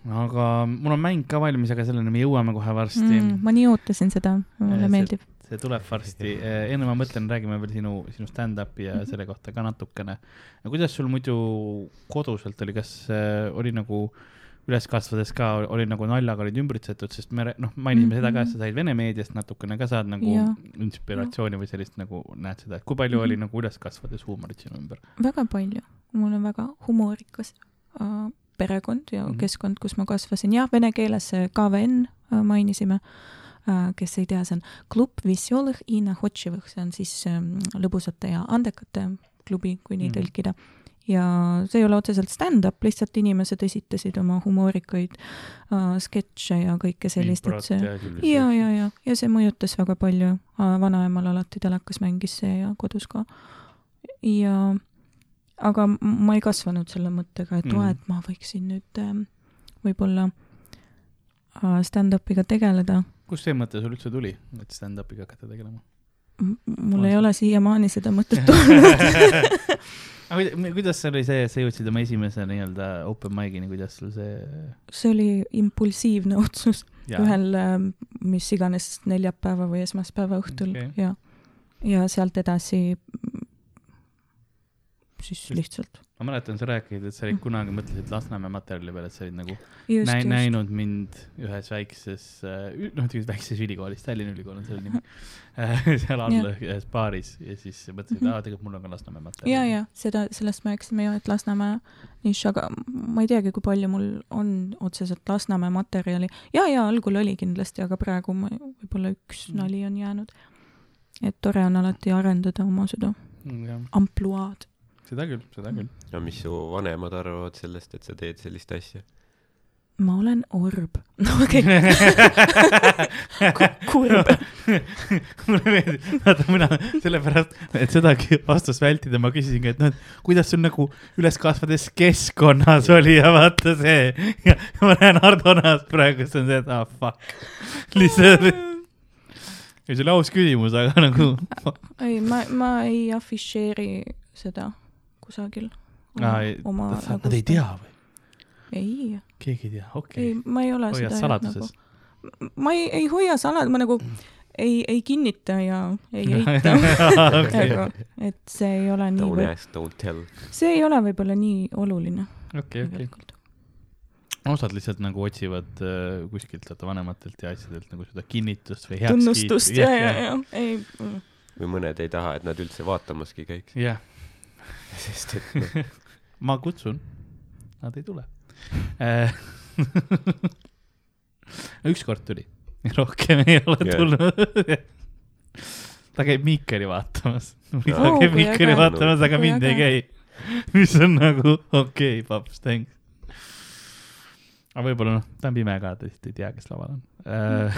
aga mul on mäng ka valmis, aga selleni me jõuame kohe varsti Mm, ma nii ootasin seda, mulle see- meeldib. see tuleb varsti, enne ma mõtlen, räägime veel sinu, sinu stand-up'i ja Mhm. selle kohta ka natukene. kuidas sul muidu koduselt oli, kas äh, oli nagu üles kasvades ka oli nagu naljaga olid ümbritsetud, sest me noh, mainisime mm -hmm. seda ka, et sa mhm. said Vene meediast natukene ka saad nagu ja. inspiratsiooni ja. või sellist nagu näed seda, et kui palju mm -hmm. oli mhm. nagu üles kasvades huumorit sinu ümber? väga palju, mul on väga humoorikas äh, perekond ja mm -hmm. keskkond, kus ma kasvasin, jah, vene keeles KVN äh, mainisime äh,, kes ei tea, see on klub Vesjolõh i Nahotšivõh, see on siis äh, lõbusate ja andekate klubi, kui nii mm -hmm. tõlkida ja see ei ole otseselt stand-up, lihtsalt inimesed esitasid oma humoorikaid äh, sketše ja kõike sellist, et see ja, ja, ja, ja see mõjutas väga palju. vanaemal alati telekas mängis see ja kodus ka. ja, aga ma ei kasvanud selle mõttega, et Mm. mm., et ma võiksin nüüd ähm, võib-olla äh, stand-up'iga tegeleda. kust see mõte sul üldse tuli, et stand-up'iga hakata tegelema? mul ei ole siiamaani seda mõtet [laughs] tulnud. [laughs] aga kuida- kuidas see oli see, sa jõudsid oma esimese nii-öelda open mic'ini, kuidas sul see see oli impulsiivne [laughs] otsus. Ja, ühel ähm, mis iganes neljapäeva või esmaspäeva õhtul okay. ja, ja sealt edasi siis lihtsalt. ma mäletan, sa rääkisid, et sa olid kunagi mõtlesid Lasnamäe materjali peale, et sa olid nagu just, näi, just. näinud mind ühes väikses, noh, väikses ülikoolis, Tallinna Ülikool on selle nimi, [laughs] seal all ühes baaris ja siis mõtlesid, Mhm. aa, tegelikult mul on ka Lasnamäe materjal. ja, ja seda, sellest me rääkisime ju, et Lasnamäe nišš, aga ma ei teagi, kui palju mul on otseselt Lasnamäe materjali. ja, ja algul oli kindlasti, aga praegu ma võib-olla üks Mm. nali on jäänud. et tore on alati arendada oma seda jah, ampluaad. Seda küll, seda küll. ja mis su vanemad arvavad sellest, et sa teed sellist asja? ma olen orb. [laughs] no okei, kurb. [laughs] mulle meeldib, vaata mina sellepärast, et sedagi vastust vältida, ma küsisingi, et noh, et kuidas sul nagu üles kasvades keskkonnas oli ja vaata see. ja ma näen Hardo näost praegu, see on see, et ah fuck, [laughs] lihtsalt. ja see oli aus küsimus, aga nagu. ei, ma, ma ei afišeeri seda kusagil. oma Nad ei tea või? ei, keegi ei tea, ei okei, ma ei ole hoiad seda saladuses. nagu ma ei, ei hoia salad, ma nagu ei, ei kinnita ja ei [laughs] eita okei, aga et see ei ole Don't nii, ask, don't tell. see ei ole võib-olla nii oluline okei, okei. osad lihtsalt nagu otsivad äh, kuskilt vaata vanematelt ja asjadelt nagu seda kinnitust või tunnustust heakskiitu. ja, ja, ja ei, või mõned ei taha, et nad üldse vaatamaski käiks, jah, sest et noh, [laughs] ma kutsun, nad ei tule äh. [laughs] ükskord tuli, rohkem ei ole Jah. tulnud. [laughs] ta käib Miikeri vaatamas, ta Oo, käib Miikeri vaatamas, aga mind ei käi. mis on nagu okei okay,, paps, thanks. aga võib-olla noh, ta on pime ka, ta lihtsalt ei tea, kes laval on äh,.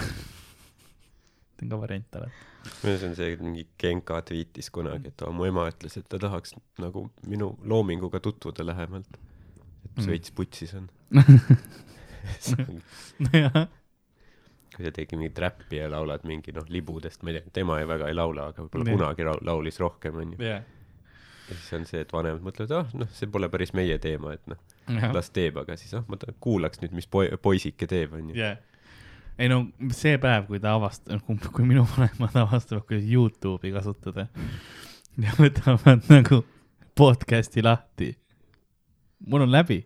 see on ka variant alati. See on see, et mingi Genka tweetis kunagi, et mu ema ütles, et ta tahaks nagu minu loominguga tutvuda lähemalt. et Mm. veits putsis on. [laughs] nojah, kui sa tegi mingit räppi ja laulad mingi noh, libudest, ma ei tea, tema ju väga ei laula, aga võib-olla Nii. kunagi lau- laulis rohkem, onju. jah, ja siis on see, et vanemad mõtlevad, ah noh, see pole päris meie teema, et noh, las teeb, aga siis ah, ma ta- kuulaks nüüd, mis poi-, poisike teeb, onju. jah. Ei no see päev, kui ta avastab, kui minu vanemad avastavad, kuidas Youtube'i kasutada ja võtavad nagu podcast'i lahti. mul on läbi.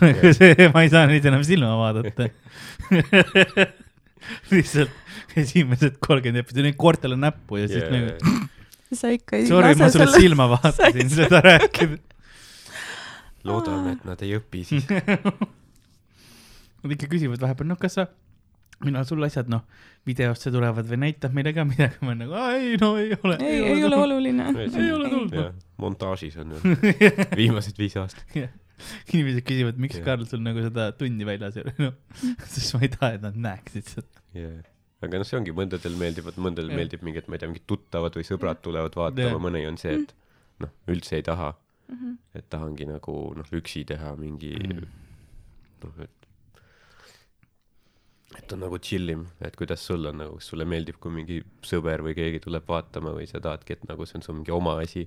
nagu see, ma ei saa neid enam silma vaadata. lihtsalt esimesed kolmkümmend episoodi, koortele näppu ja siis nagu, sa ikka ei sorry, ma lase sulle selle- silma vaatasin seda rääkida. loodame, et nad ei õpi siis. [laughs] Nad ikka küsivad vahepeal, noh, kas sa, millal sul asjad, noh, videosse tulevad või näitab meile ka midagi, ma olen nagu, ei no ei ole. ei, ei ole. oluline. Ei ole tulnud. montaažis on ju [laughs] viimased viis aastat. inimesed küsivad, miks Jah. Karl sul nagu seda tunni väljas ei ole, noh, sest ma ei taha, et nad näeksid seda. Yeah. aga noh, see ongi, mõndadel meeldivad, mõndadel Jah. meeldib mingi, et ma ei tea, mingid tuttavad või sõbrad tulevad vaatama Jah., mõni on see, et noh, üldse ei taha, Mhm. et tahangi nagu noh, üksi teha mingi Mm. noh, et et on nagu chill im, et kuidas sul on nagu, kas sulle meeldib, kui mingi sõber või keegi tuleb vaatama või sa tahadki, et nagu see on su mingi oma asi.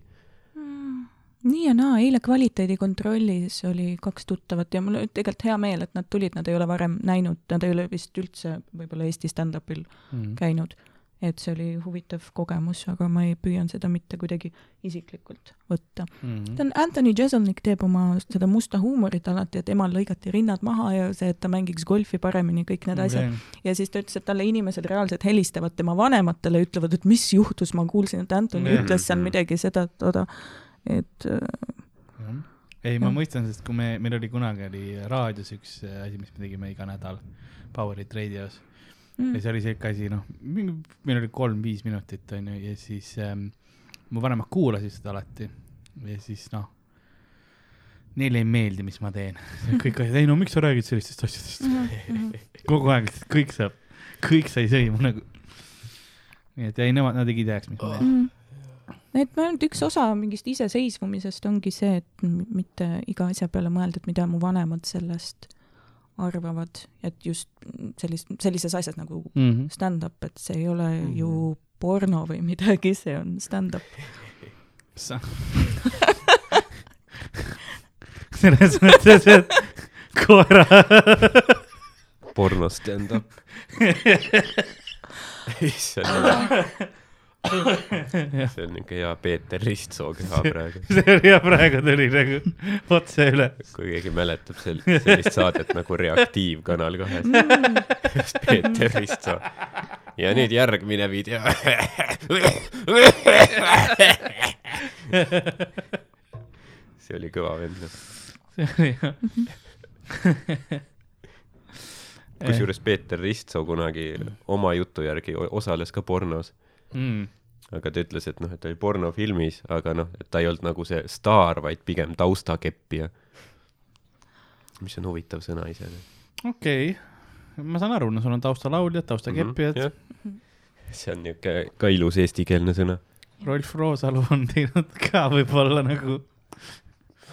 nii ja naa, eile kvaliteedikontrollis oli kaks tuttavat ja mul oli tegelikult hea meel, et nad tulid, nad ei ole varem näinud, nad ei ole vist üldse võib-olla Eesti stand-up'il Mm. käinud. Et see oli huvitav kogemus, aga ma ei püüan seda mitte kuidagi isiklikult võtta. Mm. ta on, Anthony Jeselnik teeb oma seda musta huumorit alati, et emal lõigati rinnad maha ja see, et ta mängiks golfi paremini, kõik need asjad. ja siis ta ütles, et talle inimesed reaalselt helistavad tema vanematele, ütlevad, et mis juhtus, ma kuulsin, et Anthony Jah. ütles seal midagi seda, toda, et äh, ei, ma mõistan, sest kui me, meil oli kunagi oli raadios üks asi, mis me tegime iga nädal, Powerit raadios ja mm, see oli siuke asi, noh, meil oli kolm-viis minutit onju ja siis ähm, mu vanemad kuulasid seda alati ja siis noh, neile ei meeldi, mis ma teen. [laughs] kõik asjad, ei no miks sa räägid sellistest asjadest, mhm, [laughs] kogu aeg lihtsalt kõik saab, kõik sai sõimu nagu. nii et ei, nemad, nad ei teaks, mis ma teen. mm. et ma ainult üks osa mingist iseseisvumisest ongi see, et mitte iga asja peale mõelda, et mida mu vanemad sellest arvavad, et just sellist, sellises asjas nagu Mm -hmm. stand-up, et see ei ole Mhm. ju porno või midagi, see on stand-up. sa. selles mõttes, et koera. porno stand-up. issand, see on niuke hea Peeter Ristsoo keha [laughs] praegu. see oli ja praegu tuli nagu otse üle. kui keegi mäletab sel-, sellist saadet nagu Reaktiiv Kanal kahes, just Peeter Ristsoo. ja nüüd järgmine video. see oli kõva vend. see oli jah. kusjuures Peeter Ristsoo kunagi oma jutu järgi osales ka pornos, mm.. aga ta ütles, et noh, et ta oli pornofilmis, aga noh, et ta ei olnud nagu see staar, vaid pigem taustakeppija. mis on huvitav sõna iseenesest. okei okay., ma saan aru, no sul on taustalauljad, taustakeppijad mm. Mhm, see on niuke ka ilus eestikeelne sõna. -hmm. Rolf Roosalu on teinud ka võib-olla nagu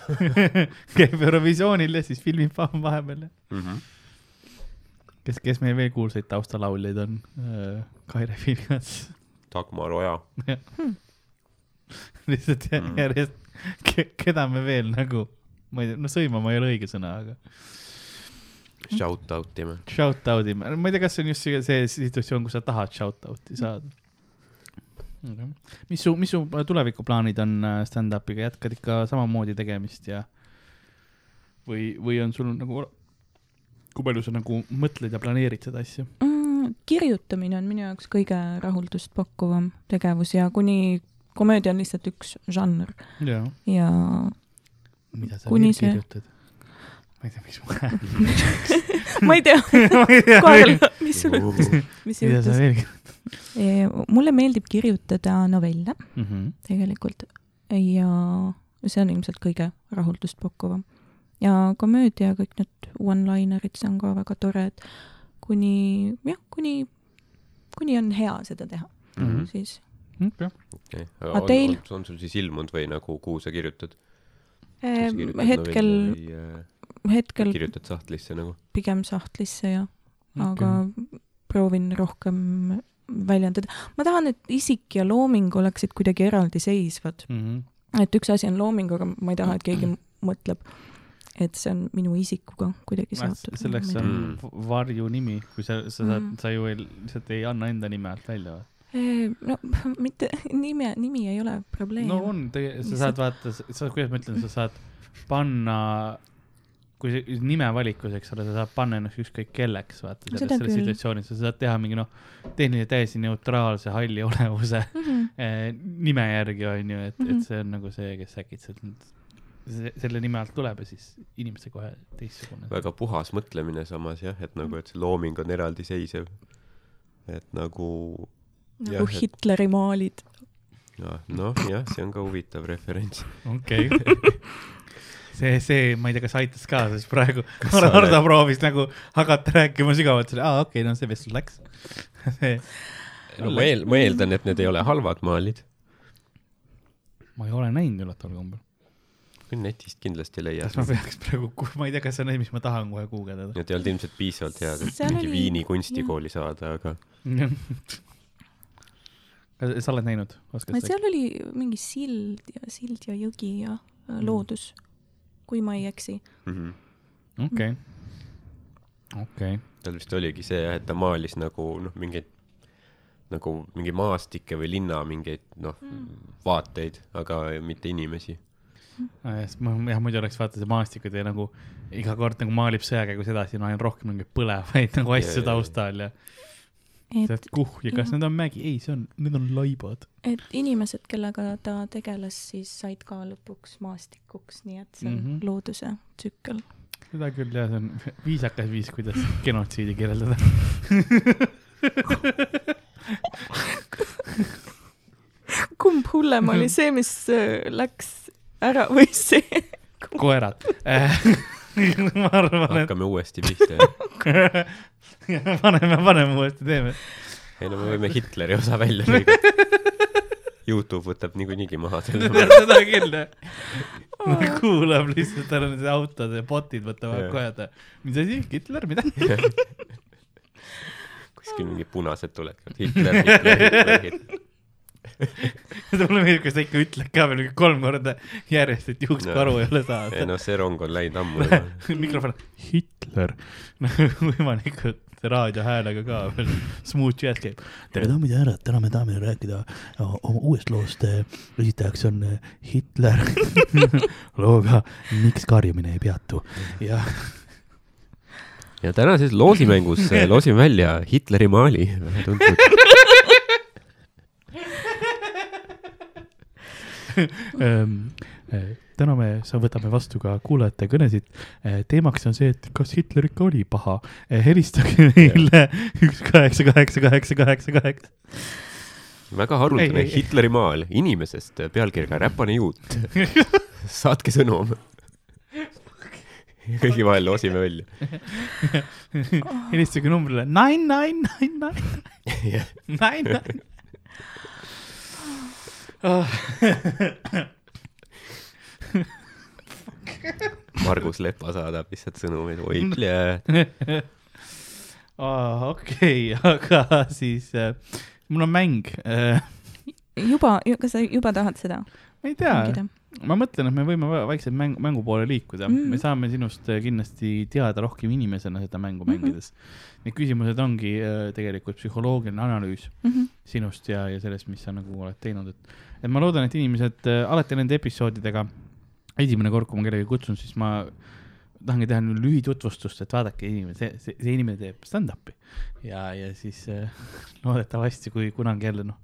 [laughs] käib Eurovisioonil ja siis filmib va- vahepeal ja Mhm. kes, kes meil veel kuulsaid taustalauljaid on? Kaire Vilgats. Dagmar Oja. [laughs] lihtsalt Mm. järjest ke,, keda me veel nagu, ma ei tea, no sõimama ei ole õige sõna, aga Shout out ime. shout out ime, ma ei tea, kas see on just see, see situatsioon, kus sa tahad shout out'i saada. mis su, mis su tulevikuplaanid on äh, stand-up'iga, jätkad ikka samamoodi tegemist ja või, või on sul nagu, kui palju sa nagu mõtled ja planeerid seda asja mm,. Kirjutamine on minu jaoks kõige rahuldust pakkuvam tegevus ja kuni komöödia on lihtsalt üks žanr. Ja ja mida sa Kuni veel see- kirjutad? Ma ei tea miks ma [laughs] ma ei tea, [laughs] ma ei tea Kaarel, [laughs] mis sul, mis mida sa veel kirjutad mulle meeldib kirjutada novelle. Mm -hmm. tegelikult. Ja see on ilmselt kõige rahuldust pakkuvam. ja komöödia, kõik need one-linerid, see on ka väga tore, et kuni jah, kuni, kuni on hea seda teha, Mhm. siis okei okay.. Aga on, teil? on, on sul siis ilmunud või nagu, kuhu sa kirjutad? hetkel, hetkel kirjutad sahtlisse nagu? pigem sahtlisse ja, Okei. aga proovin rohkem väljendada. ma tahan, et isik ja looming oleksid kuidagi eraldiseisvad. Mhm. et üks asi on looming, aga ma ei taha, et keegi mõtleb, et see on minu isikuga kuidagi seotud. selleks on Mm. v- varjunimi, kui sa, sa saad Mm., sa ju ei, lihtsalt ei anna enda nime alt välja või? Eh, no [laughs] mitte, nime, nimi ei ole probleem. no on, sa saad vaata, sa, kuidas ma ütlen, sa saad panna, kui see nime valikus, eks ole, sa saad panna ennast ükskõik kelleks, vaata selles, selles situatsioonis, sa saad teha mingi noh, tehniliselt täiesti neutraalse halli olevuse mm. -hmm. eh, nime järgi on ju, et mm, -hmm. Mhm. et see on nagu see, kes äkitselt nüüd selle nime alt tuleb ja siis inimese kohe teistsugune. väga puhas mõtlemine samas jah, et nagu, et see looming on eraldiseisev. et nagu nagu Jah, et- Hitleri maalid. jah, noh jah, see on ka huvitav referents. okei [laughs] see, see, ma ei tea, kas aitas ka, sest praegu Hardo proovis nagu hakata rääkima sügavalt, aa okei okay,, no see vestlus läks [laughs] see, no ma eel-, ma eeldan, et need ei ole halvad maalid. ma ei ole näinud üllataval kombel. Küll netist kindlasti leiad kas. ma peaks praegu, ma ei tea, kas see on asi, mis ma tahan kohe guugeldada. Need ei olnud ilmselt piisavalt head, et mingi oli- Viini kunstikooli saada, aga sa oled näinud, seal oli mingi sild ja sild ja jõgi ja äh, loodus, kui ma ei eksi. mm -hmm. okei, okei, tal vist oligi see jah, et ta maalis nagu noh, mingeid nagu mingi maastikke või linna mingeid noh, vaateid, aga mitte inimesi. jah, muidu oleks vaata see maastikud ja nagu iga kord nagu maalib sõja käigus edasi, no aina rohkem mingeid põlevaid nagu asju taustal ja et kuh ja kas jah. need on mägi, ei, see on, need on laibad. et inimesed, kellega ta tegeles, siis said ka lõpuks maastikuks, nii et see on mm. -hmm. looduse tsükkel. seda küll jah, see on viisakas viis, kuidas genotsiidi kirjeldada. kumb hullem oli see, mis äh, läks ära või see? koerad. [laughs] ma arvan, et hakkame uuesti pihta. [laughs] paneme, paneme uuesti, teeme. ei no me võime Hitleri osa välja lõigata. Youtube võtab niikuinii maha selle. [laughs] seda küll jah. kuulab lihtsalt ära need autod ja bot'id võtavad kohe, et mis asi, Hitler, mida? kuskil mingid punased tulevad. Hitler, Hitler, Hitler, Hitler. [laughs] mulle meeldib, kas ta ikka ütleb ka veel kolm korda järjest, et juuksevaru ei ole ei saada. noh, see rong on läinud ammu juba. [laughs] mikrofon, Hitler, [laughs] võimalikult raadiohäälega ka veel, smooth jazz käib. tere daamid ja härrad, täna me tahame rääkida oma uuest loost. esitajaks on Hitler looga Miks karjumine ei peatu ja ja tänases loosimängus äh, loosime välja Hitleri maali, tuntud. ähm, äh, [laughs] täna me sa- võtame vastu ka kuulajate kõnesid. teemaks on see, et kas Hitler ikka oli paha. helistage meile [laughs] üks kaheksa kaheksa kaheksa kaheksa kaheksa. väga haruldane. Hitleri maal inimesest pealkirjaga Räpane juut. [laughs] saatke sõnum. kõigi vahel loosime välja. helistage numbrile nine nine nine nine nine nine. [laughs] Margus Lepa saadab lihtsalt sõnumeid, oi, okei, aga siis äh, mul on mäng äh,. juba, kas sa juba tahad seda ma ei tea? Ma mõtlen, et me võime va- vaikselt mäng, mängu poole liikuda mm., Mm. me saame sinust äh, kindlasti teada rohkem inimesena seda mängu mängides mm. -hmm. Need küsimused ongi äh, tegelikult psühholoogiline analüüs Mhm. sinust ja, ja sellest, mis sa nagu oled teinud, et, et ma loodan, et inimesed äh, alati nende episoodidega, esimene kord, kui ma kellegi kutsun, siis ma tahangi teha lühitutvustust, et vaadake inimene, see, see, see inimene teeb stand-up'i ja, ja siis äh, [laughs] loodetavasti, kui kunagi jälle noh,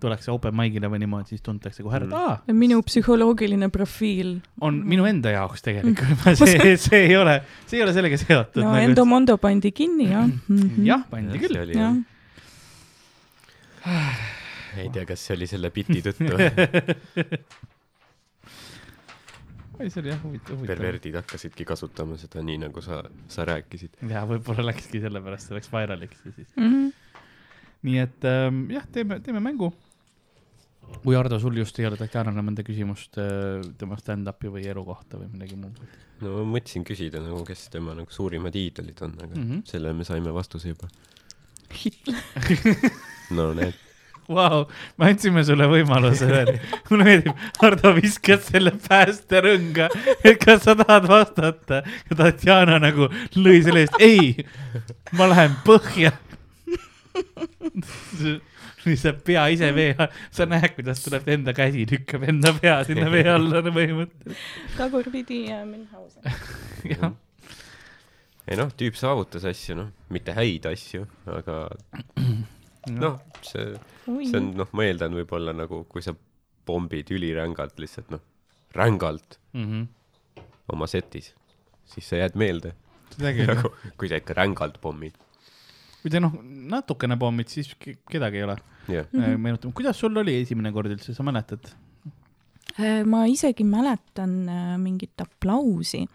tullakse open mic'ile või niimoodi, siis tuntakse kohe ära, et aa, minu psühholoogiline profiil. on minu enda jaoks tegelikult, [laughs] see, see ei ole, see ei ole sellega seotud no nagu, Endo Mondo pandi kinni jah mm. -hmm. jah, pandi küll. jah, [sighs] ei tea, kas see oli selle biti [laughs] tõttu. ei, see oli jah huvitav, huvitav. perverdid hakkasidki kasutama seda nii, nagu sa, sa rääkisid. ja võib-olla läkski sellepärast, see läks vairaliks ja siis. mm -hmm. nii et ähm, jah, teeme, teeme mängu. Kui Ardo, sul just ei ole Tatjanale mõnda küsimust äh, tema stand-up'i või elu kohta või midagi muud no ma mõtlesin küsida nagu, kes tema nagu suurimad iidolid on, aga mm. -hmm. selle me saime vastuse juba. Hitler. [laughs] no näed, Vau, me andsime sulle võimaluse veel. mulle meeldib, Hardo viskas selle päästerõnga, et kas sa tahad vastata ja Tatjana nagu lõi selle eest, ei, ma lähen põhja. [laughs] [laughs] lihtsalt pea ise vee all, sa näed, kuidas tuleb enda käsi, lükkab enda pea sinna vee alla põhimõtteliselt. tagurpidi ja Münchhausen. [laughs] jah, ei noh, tüüp saavutas asju, noh, mitte häid asju, aga noh, see, see on noh, ma eeldan võib-olla nagu, kui sa pommid ülirängalt lihtsalt noh, rängalt Mhm. oma setis, siis sa jääd meelde. nagu, kui sa ikka rängalt pommid. Kui te noh, natukene pommid, siis ke- kedagi ei ole jah, mm -hmm. meenutama. kuidas sul oli esimene kord üldse, sa mäletad? Äh, ma isegi mäletan äh, mingit aplausi,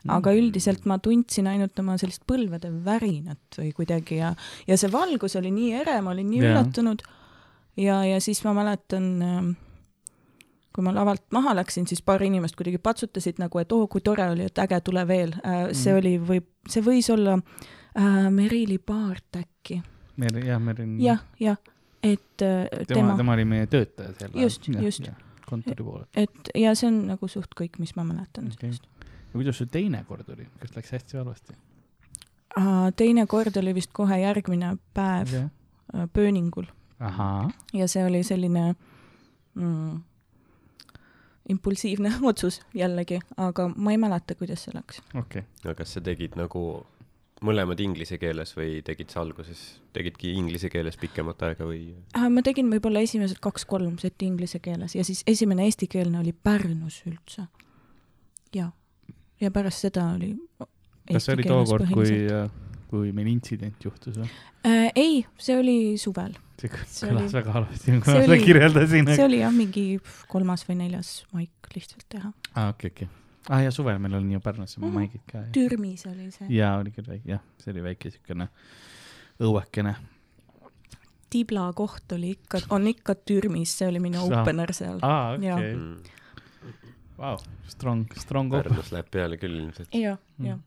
Mm. aga üldiselt ma tundsin ainult oma sellist põlvede värinat või kuidagi ja, ja see valgus oli nii ere, ma olin nii Jaa. üllatunud. ja, ja siis ma mäletan, kui ma lavalt maha läksin, siis paar inimest kuidagi patsutasid nagu, et oo, kui tore oli, et äge, tule veel. see Mm. oli, või see võis olla äh, Merili Paart äkki. Mer-, jah, Merin. jah, jah, et äh, tema, tema, tema oli meie töötaja seal. Just, just. kontori poolel. et ja see on nagu suht kõik, mis ma mäletan Okei. sellest. ja kuidas sul teine kord oli, kas läks hästi või halvasti? teine kord oli vist kohe järgmine päev äh, pööningul ja see oli selline mm, impulsiivne [laughs] otsus jällegi, aga ma ei mäleta, kuidas see läks. okei. aga kas sa tegid nagu mõlemad inglise keeles või tegid sa alguses, tegidki inglise keeles pikemat aega või? Äh, ma tegin võib-olla esimesed kaks-kolm seti inglise keeles ja siis esimene eestikeelne oli Pärnus üldse. ja, ja pärast seda oli kas see oli tookord, kui, kui meil intsident juhtus või? äh,? ei, see oli suvel. see kõlas oli- väga halvasti, kui ma seda kirjeldasin. see oli jah, mingi kolmas või neljas maik lihtsalt teha. aa, okei, okei. aa ja suvel meil oli ju Pärnus Mhm. maigid ka. Türmis oli see. jaa, oli küll väike, jah, see oli väike siukene õuekene. Tibla koht oli ikka, on ikka Türmis, see oli minu opener seal. aa, Jaa. okei, vau, strong, strong. Pärnus läheb peale küll ilmselt. jah, Mm. jah.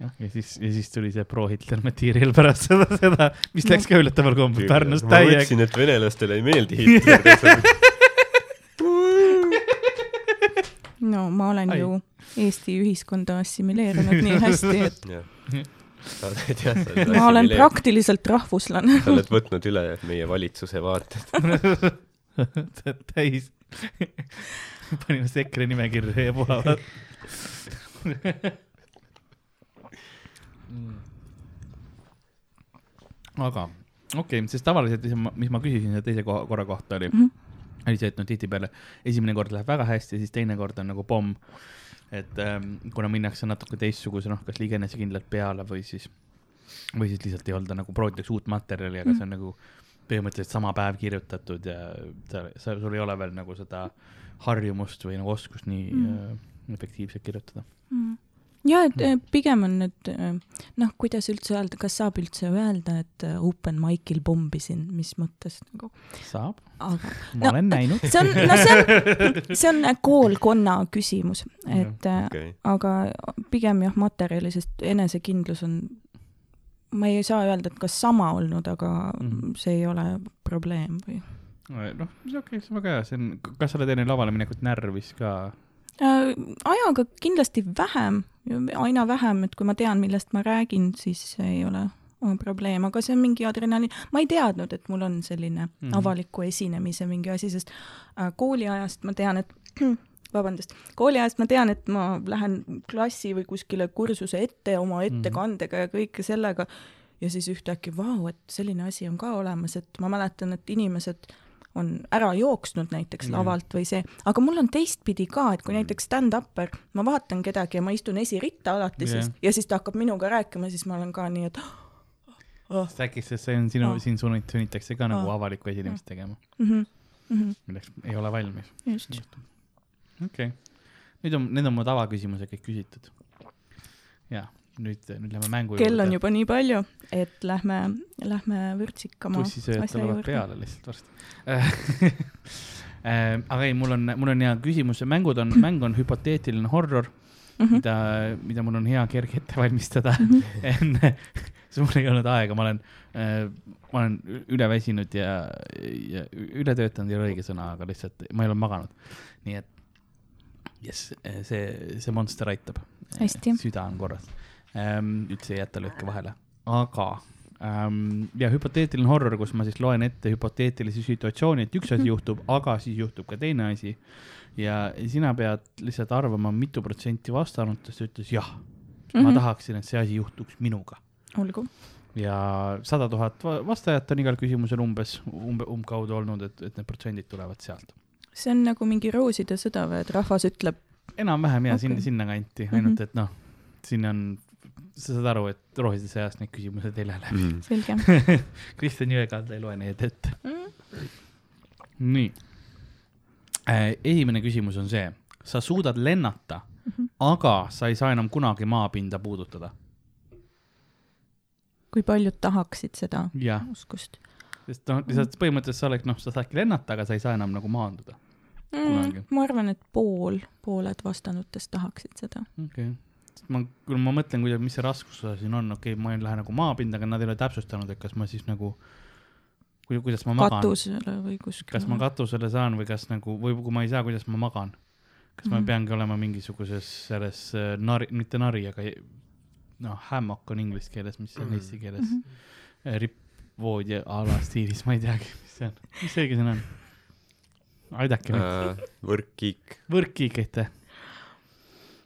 Ja siis, ja siis tuli see pro-Hitler material pärast seda, seda, mis läks ka üllataval kombel Pärnus ma täiega. mõtlesin, et venelastele ei meeldi Hitler. [laughs] no ma olen Ai. ju Eesti ühiskonda assimileerunud nii hästi, et [laughs] sa oled jah, sa oled [laughs] ma olen assimileerinud. praktiliselt rahvuslane. sa oled võtnud üle meie valitsuse vaated. täis. panime see EKRE nimekirja ja puhavad. Aga okei okay,, sest tavaliselt, mis ma, küsisin selle teise korra kohta oli mm, Mhm. -hmm. oli see, et no tihtipeale esimene kord läheb väga hästi, siis teine kord on nagu pomm. et ähm, kuna minnakse natuke teistsuguse, noh, kas liiga enesekindlalt peale või siis, või siis lihtsalt ei olda nagu proovitakse uut materjali, aga see on nagu põhimõtteliselt sama päev kirjutatud ja sa, sa, sul ei ole veel nagu seda harjumust või nagu oskust nii mm. Mm. äh, efektiivselt kirjutada. Ja et eh, pigem on need, noh, kuidas üldse öelda, kas saab üldse öelda, et eh, open mic'il pommisin, mis mõttes nagu, saab, aga ma No, olen näinud. see on, no see on, [laughs] see on koolkonna küsimus, et okei, aga pigem jah, materjali, sest enesekindlus on, ma ei saa öelda, et kas sama olnud, aga Mhm. see ei ole probleem või noh, okei okay,, see on väga hea, see on, kas sa oled enne lavale minekut närvis ka? äh,. ajaga kindlasti vähem, aina vähem, et kui ma tean, millest ma räägin, siis ei ole probleem, aga see on mingi adrenaliin, ma ei teadnud, et mul on selline Mhm. mm. avaliku esinemise mingi asi, sest äh, kooliajast ma tean, et [clears throat] vabandust, kooliajast ma tean, et ma lähen klassi või kuskile kursuse ette oma ettekandega ja kõike sellega ja siis ühtäkki, vau, et selline asi on ka olemas, et ma mäletan, et inimesed on ära jooksnud näiteks Jah. lavalt või see, aga mul on teistpidi ka, et kui näiteks stand-upper, ma vaatan kedagi ja ma istun esiritta alati Jah. siis ja siis ta hakkab minuga rääkima, siis ma olen ka nii, et oh, sest äkki see see on sinu Aa., sind sunnit- sunnitakse ka nagu Aa. avalikku esinemist tegema, mm -hmm, mm -hmm, milleks ei ole valmis. just. okei okay., nüüd on, need on mu tavaküsimused kõik küsitud. ja nüüd, nüüd lähme mängu kell on juba nii palju, et lähme, lähme vürtsikama tussisööjad asja tulevad juurde. peale lihtsalt varsti. [laughs] aga ei, mul on, mul on hea küsimus, mängud on, [laughs] mäng on hüpoteetiline horror, Mhm. mida, mida mul on hea kerge ette valmistada enne, sest mul ei olnud aega, ma olen, ma olen üleväsinud ja, ja ületöötanud ei ole õige sõna, aga lihtsalt ma ei ole maganud. nii et jess, see, see monster aitab. Süda on korras. Üldse ei jäta lööke vahele, aga ähm, ja hüpoteetiline horror, kus ma siis loen ette hüpoteetilisi situatsioone, et üks asi juhtub, aga siis juhtub ka teine asi. ja sina pead lihtsalt arvama, mitu protsenti vastanutest ütles jah mm, -hmm. ma Mhm. tahaksin, et see asi juhtuks minuga. olgu. ja sada tuhat va- vastajat on igal küsimusel umbes, umbe, umbkaudu olnud, et, et need protsendid tulevad sealt. see on nagu mingi rooside sõda või, et rahvas ütleb, enam-vähem ja okay. sinna, sinnakanti, ainult Mhm. et noh, siin on, sa saad aru, et rohelise seast need küsimused ei lähe läbi. mm.. selge [laughs] Kristjan Jõekalda ei loe neid ette. mm.. nii. esimene küsimus on see, sa suudad lennata mm. -hmm. aga sa ei saa enam kunagi maapinda puudutada. kui paljud tahaksid seda jah, oskust sest noh, lihtsalt põhimõtteliselt sa oled, noh, sa saadki lennata, aga sa ei saa enam nagu maanduda. Mm,? ma arvan, et pool, pooled vastanutest tahaksid seda. okei okay.. ma, kui ma mõtlen, kuidas, mis see raskusosa siin on, okei okay,, ma ei lähe nagu maapinda, aga nad ei ole täpsustanud, et kas ma siis nagu, kuidas ma magan, katusele või kuskile. kas ma katusele saan või kas nagu, või kui ma ei saa, kuidas ma magan. kas ma Mhm. peangi olema mingisuguses selles äh, nari, mitte nari, aga noh, hammock on inglise keeles, mis on Mhm. eesti keeles mm. rippvoodi a la stiilis, ma ei teagi, mis see on, mis see õige sõna on? aidake mind Uh, võrkkiik. võrkkiik, aitäh.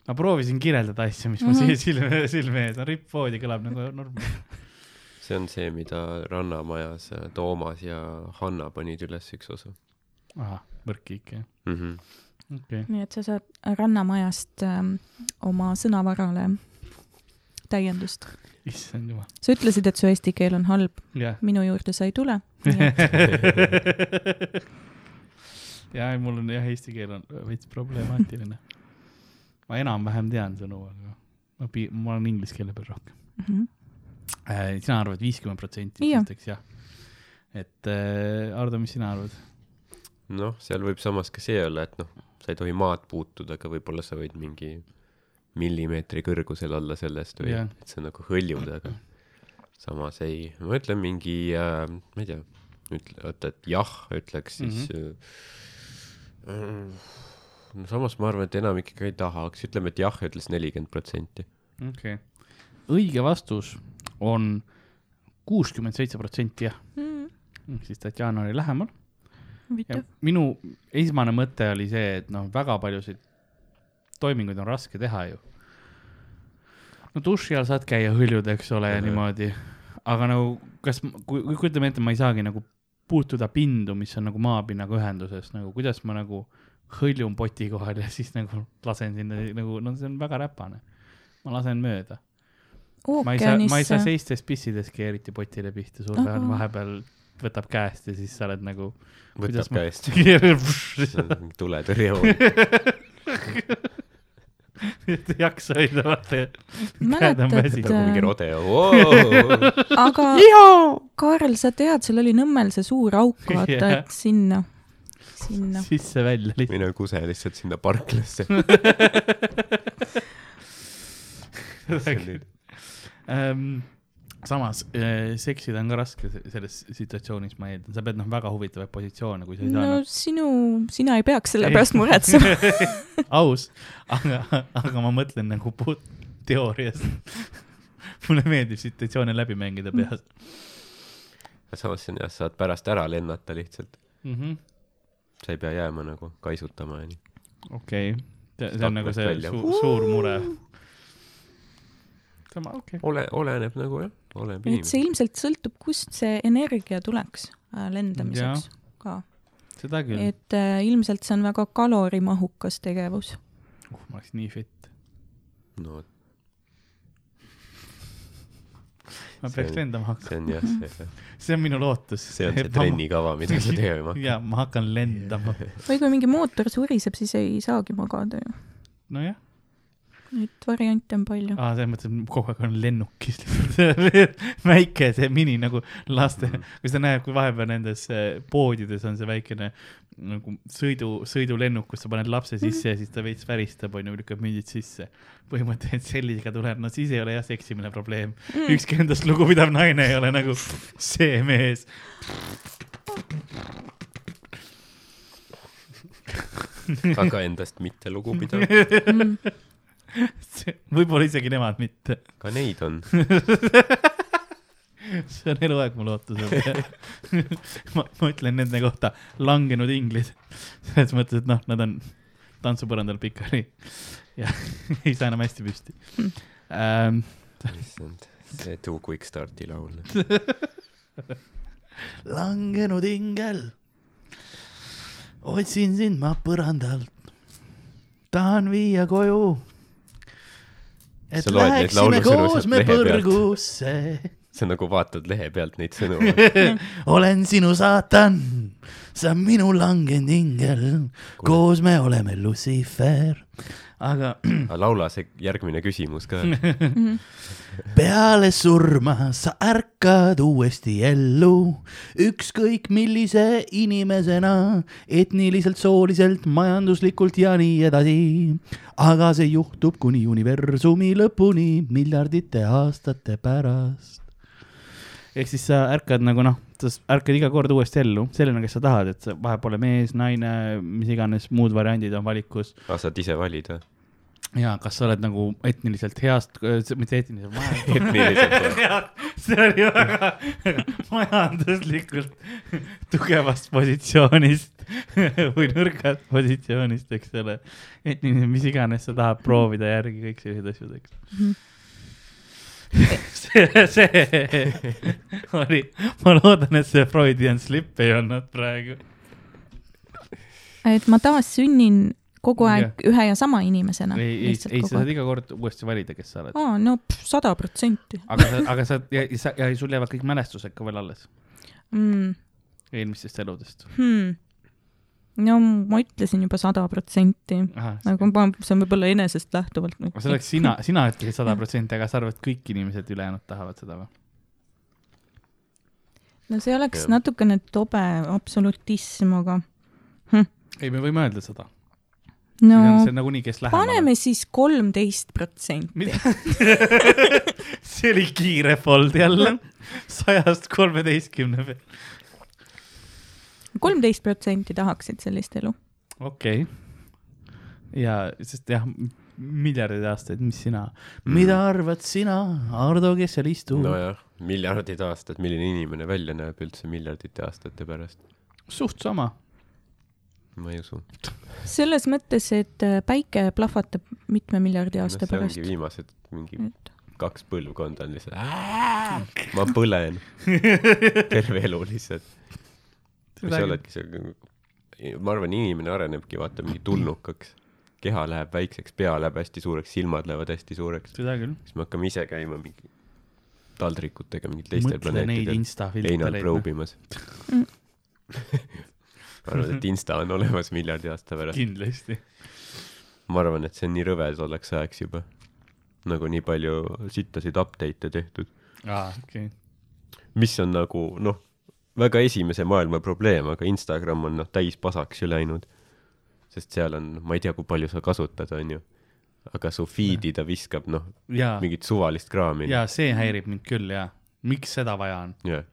Ma proovisin kirjeldada asju, mis mul Mhm. siia silme, silme ees on, rippvoodi kõlab nagu norm-. see on see, mida Rannamajas äh, Toomas ja Hanna panid üles üks osa ahah, võrkkiik jah, mm. -hmm. okei okay.. nii et sa saad Rannamajast ähm, oma sõnavarale täiendust. issand jumal, sa ütlesid, et su eesti keel on halb, jah. minu juurde sa ei tule. [laughs] [laughs] ja mul on jah, eesti keel on veits problemaatiline. Ma enam-vähem tean sõnu, aga ma pi-, ma olen inglise keele peal rohkem Mhm. äh,. sina arvad viiskümmend protsenti, Jah. siis teeks jah. et äh, Ardo, mis sina arvad? noh, seal võib samas ka see olla, et noh, sa ei tohi maad puutuda, aga võib-olla sa võid mingi millimeetri kõrgusel olla sellest või yeah. et sa nagu hõljud, aga samas ei, ma ütlen mingi äh,, ma ei tea, ütle, oota, et jah ütleks siis mm. -hmm. No samas ma arvan, et enamik ikka ei tahaks, ütleme, et jah ütles nelikümmend protsenti. okei okay.. õige vastus on kuuskümmend seitse protsenti jah, ehk siis Tatjana oli lähemal Mm, minu esmane mõte oli see, et noh, väga paljusid toiminguid on raske teha ju. no duši all saad käia hõljud, eks ole, ja niimoodi, aga nagu kas, kui, kui kujutame ette, ma ei saagi nagu puutuda pindu, mis on nagu maapinnaga ühenduses, nagu kuidas ma nagu hõljun poti kohal ja [laughs] siis nagu lasen sinna nagu, no see on väga räpane. ma lasen mööda. ma ei saa, ma ei saa seistes pissideski eriti potile pihta, sul on Ahah. vahepeal võtab käest ja siis sa oled nagu. võtab ma- käest, [laughs] see on mingi tuletõrjehoon. [laughs] et ei jaksa hoida, vaata on mäletad nagu mingi äh,, rodeo aga Kaarel, sa tead, seal oli Nõmmel see suur auk, vaata Jah. et sinna, sinna. sisse-välja lihtsalt. mine kuse lihtsalt sinna parklasse. [laughs] Ähm, samas äh, seksida on ka raske se- selles situatsioonis, ma eeldan, sa pead noh, väga huvitavaid positsioone, kui sa ei saa no noh, sinu, sina ei peaks selle pärast muretsema. [laughs] aus, aga, aga ma mõtlen nagu puht teoorias. mulle meeldib situatsioone läbi mängida peas samas see on jah, saad pärast ära lennata lihtsalt. mm. -hmm. Sa ei pea jääma nagu kaisutama ja nii. okei okay., see on nagu see välja. su suur mure. sama, okei okay.. ole, oleneb nagu jah, oleneb et see inimesest. ilmselt sõltub, kust see energia tuleks äh, lendamiseks ka. seda küll. et äh, ilmselt see on väga kalorimahukas tegevus. uh, ma oleks nii fit. no ma See peaks on- lendama hakkama. see on jah, see, [laughs] see on minu lootus. see on see. [laughs] trennikava, mida sa tegema hakkad. [laughs] ja ma hakkan lendama. või kui mingi mootor suriseb, siis ei saagi magada ju. nojah, Neid variante on palju. aa, selles mõttes, et kogu aeg on lennukis lihtsalt [laughs] väike see mini nagu laste, kui sa näed, kui vahepeal nendes eh, poodides on see väikene nagu sõidu, sõidulennuk, kus sa paned lapse sisse ja siis ta veits väristab, onju, lükkab mündid sisse. põhimõtteliselt sellisega tuleb, no siis ei ole jah seksimine probleem mm.. ükski endast lugupidav naine ei ole nagu see mees. aga endast mitte lugupidav, võib-olla isegi nemad mitte. ka neid on. [laughs] see on eluaeg mu lootus [laughs] ma, ma ütlen nende kohta langenud inglid. selles mõttes, et noh, nad on tantsupõrandal pikali ja [laughs] ei saa enam hästi püsti ähm,. issand, see Too Quick Starti laul. langenud ingel, otsin sind ma põrandalt, tahan viia koju. Et läheksime koos me põrgusse. [laughs] Sa nagu vaatad lehe pealt neid sõnu. [laughs] olen sinu saatan, sa minu langenud ingel, koos me oleme Lucifer. [clears throat] aga laula see järgmine küsimus ka. [laughs] peale surma sa ärkad uuesti ellu, ükskõik millise inimesena, etniliselt, sooliselt, majanduslikult ja nii edasi. aga see juhtub kuni universumi lõpuni miljardite aastate pärast. ehk siis sa ärkad nagu noh, sa ärkad iga kord uuesti ellu, selline, kes sa tahad, et sa vahepeal pole mees, naine, mis iganes muud variandid on valikus aga saad ise valida. ja kas sa oled nagu etniliselt heast, mitte etniliselt, [laughs] etniliselt. [laughs] see oli väga, [laughs] majanduslikult tugevast positsioonist või nõrgast positsioonist, eks ole. etniline, mis iganes sa tahad proovida järgi, kõik sellised asjad, eks. [laughs] see, see oli, ma loodan, et see Freudian slip ei olnud praegu. et ma taassünnin kogu aeg ühe ja sama inimesena. ei, ei, ei, sa saad iga kord uuesti valida, kes sa oled. aa, no sada protsenti aga sa, aga sa ja, ja ja sul jäävad kõik mälestused ka veel alles mm,. eelmistest eludest. Hmm. No ma ütlesin juba sada protsenti, aga ma, see on võib-olla enesest lähtuvalt. aga see oleks sina, sina ütlesid [laughs] sada protsenti, aga sa arvad, et kõik inimesed ülejäänud tahavad seda või? no see oleks Jah. natukene tobe absolutism, aga ei, me võime öelda seda. no see on nagunii, kes lähemale. paneme siis kolmteist protsenti. [laughs] see oli kiire fold jälle, [laughs] sajast kolmeteistkümne peale. Kolmteist protsenti tahaksid sellist elu. okei okay.. ja, sest jah, miljardid aastaid, mis sina, mida arvad sina, Ardo, kes seal istub no,? nojah, miljardid aastad, milline inimene välja näeb üldse miljardite aastate pärast? suht sama. ma ei usu. selles mõttes, et äh, päike plahvatab mitme miljardi aasta see pärast ongi. viimased mingi et kaks põlvkonda on lihtsalt, ma põlen [laughs] terve elu lihtsalt. Sa oledki see, ma arvan, inimene arenebki, vaata mingi tulnukaks, keha läheb väikseks, pea läheb hästi suureks, silmad lähevad hästi suureks, seda küll. siis me hakkame ise käima mingi taldrikutega mingil teistel planeetidel leinal probimas. Mm. ma arvan, et Insta on olemas miljardi aasta pärast. kindlasti. ma arvan, et see on nii rõve tolleks ajaks juba. nagu nii palju sittasid update'e tehtud, aa, okei. mis on nagu noh, väga esimese maailma probleem, aga Instagram on noh täis pasaks ju läinud. sest seal on, ma ei tea, kui palju sa kasutad, onju. aga su feed'i ta viskab noh, jaa, mingit suvalist kraami. jaa, see häirib mind küll, jaa. miks seda vaja on? jah.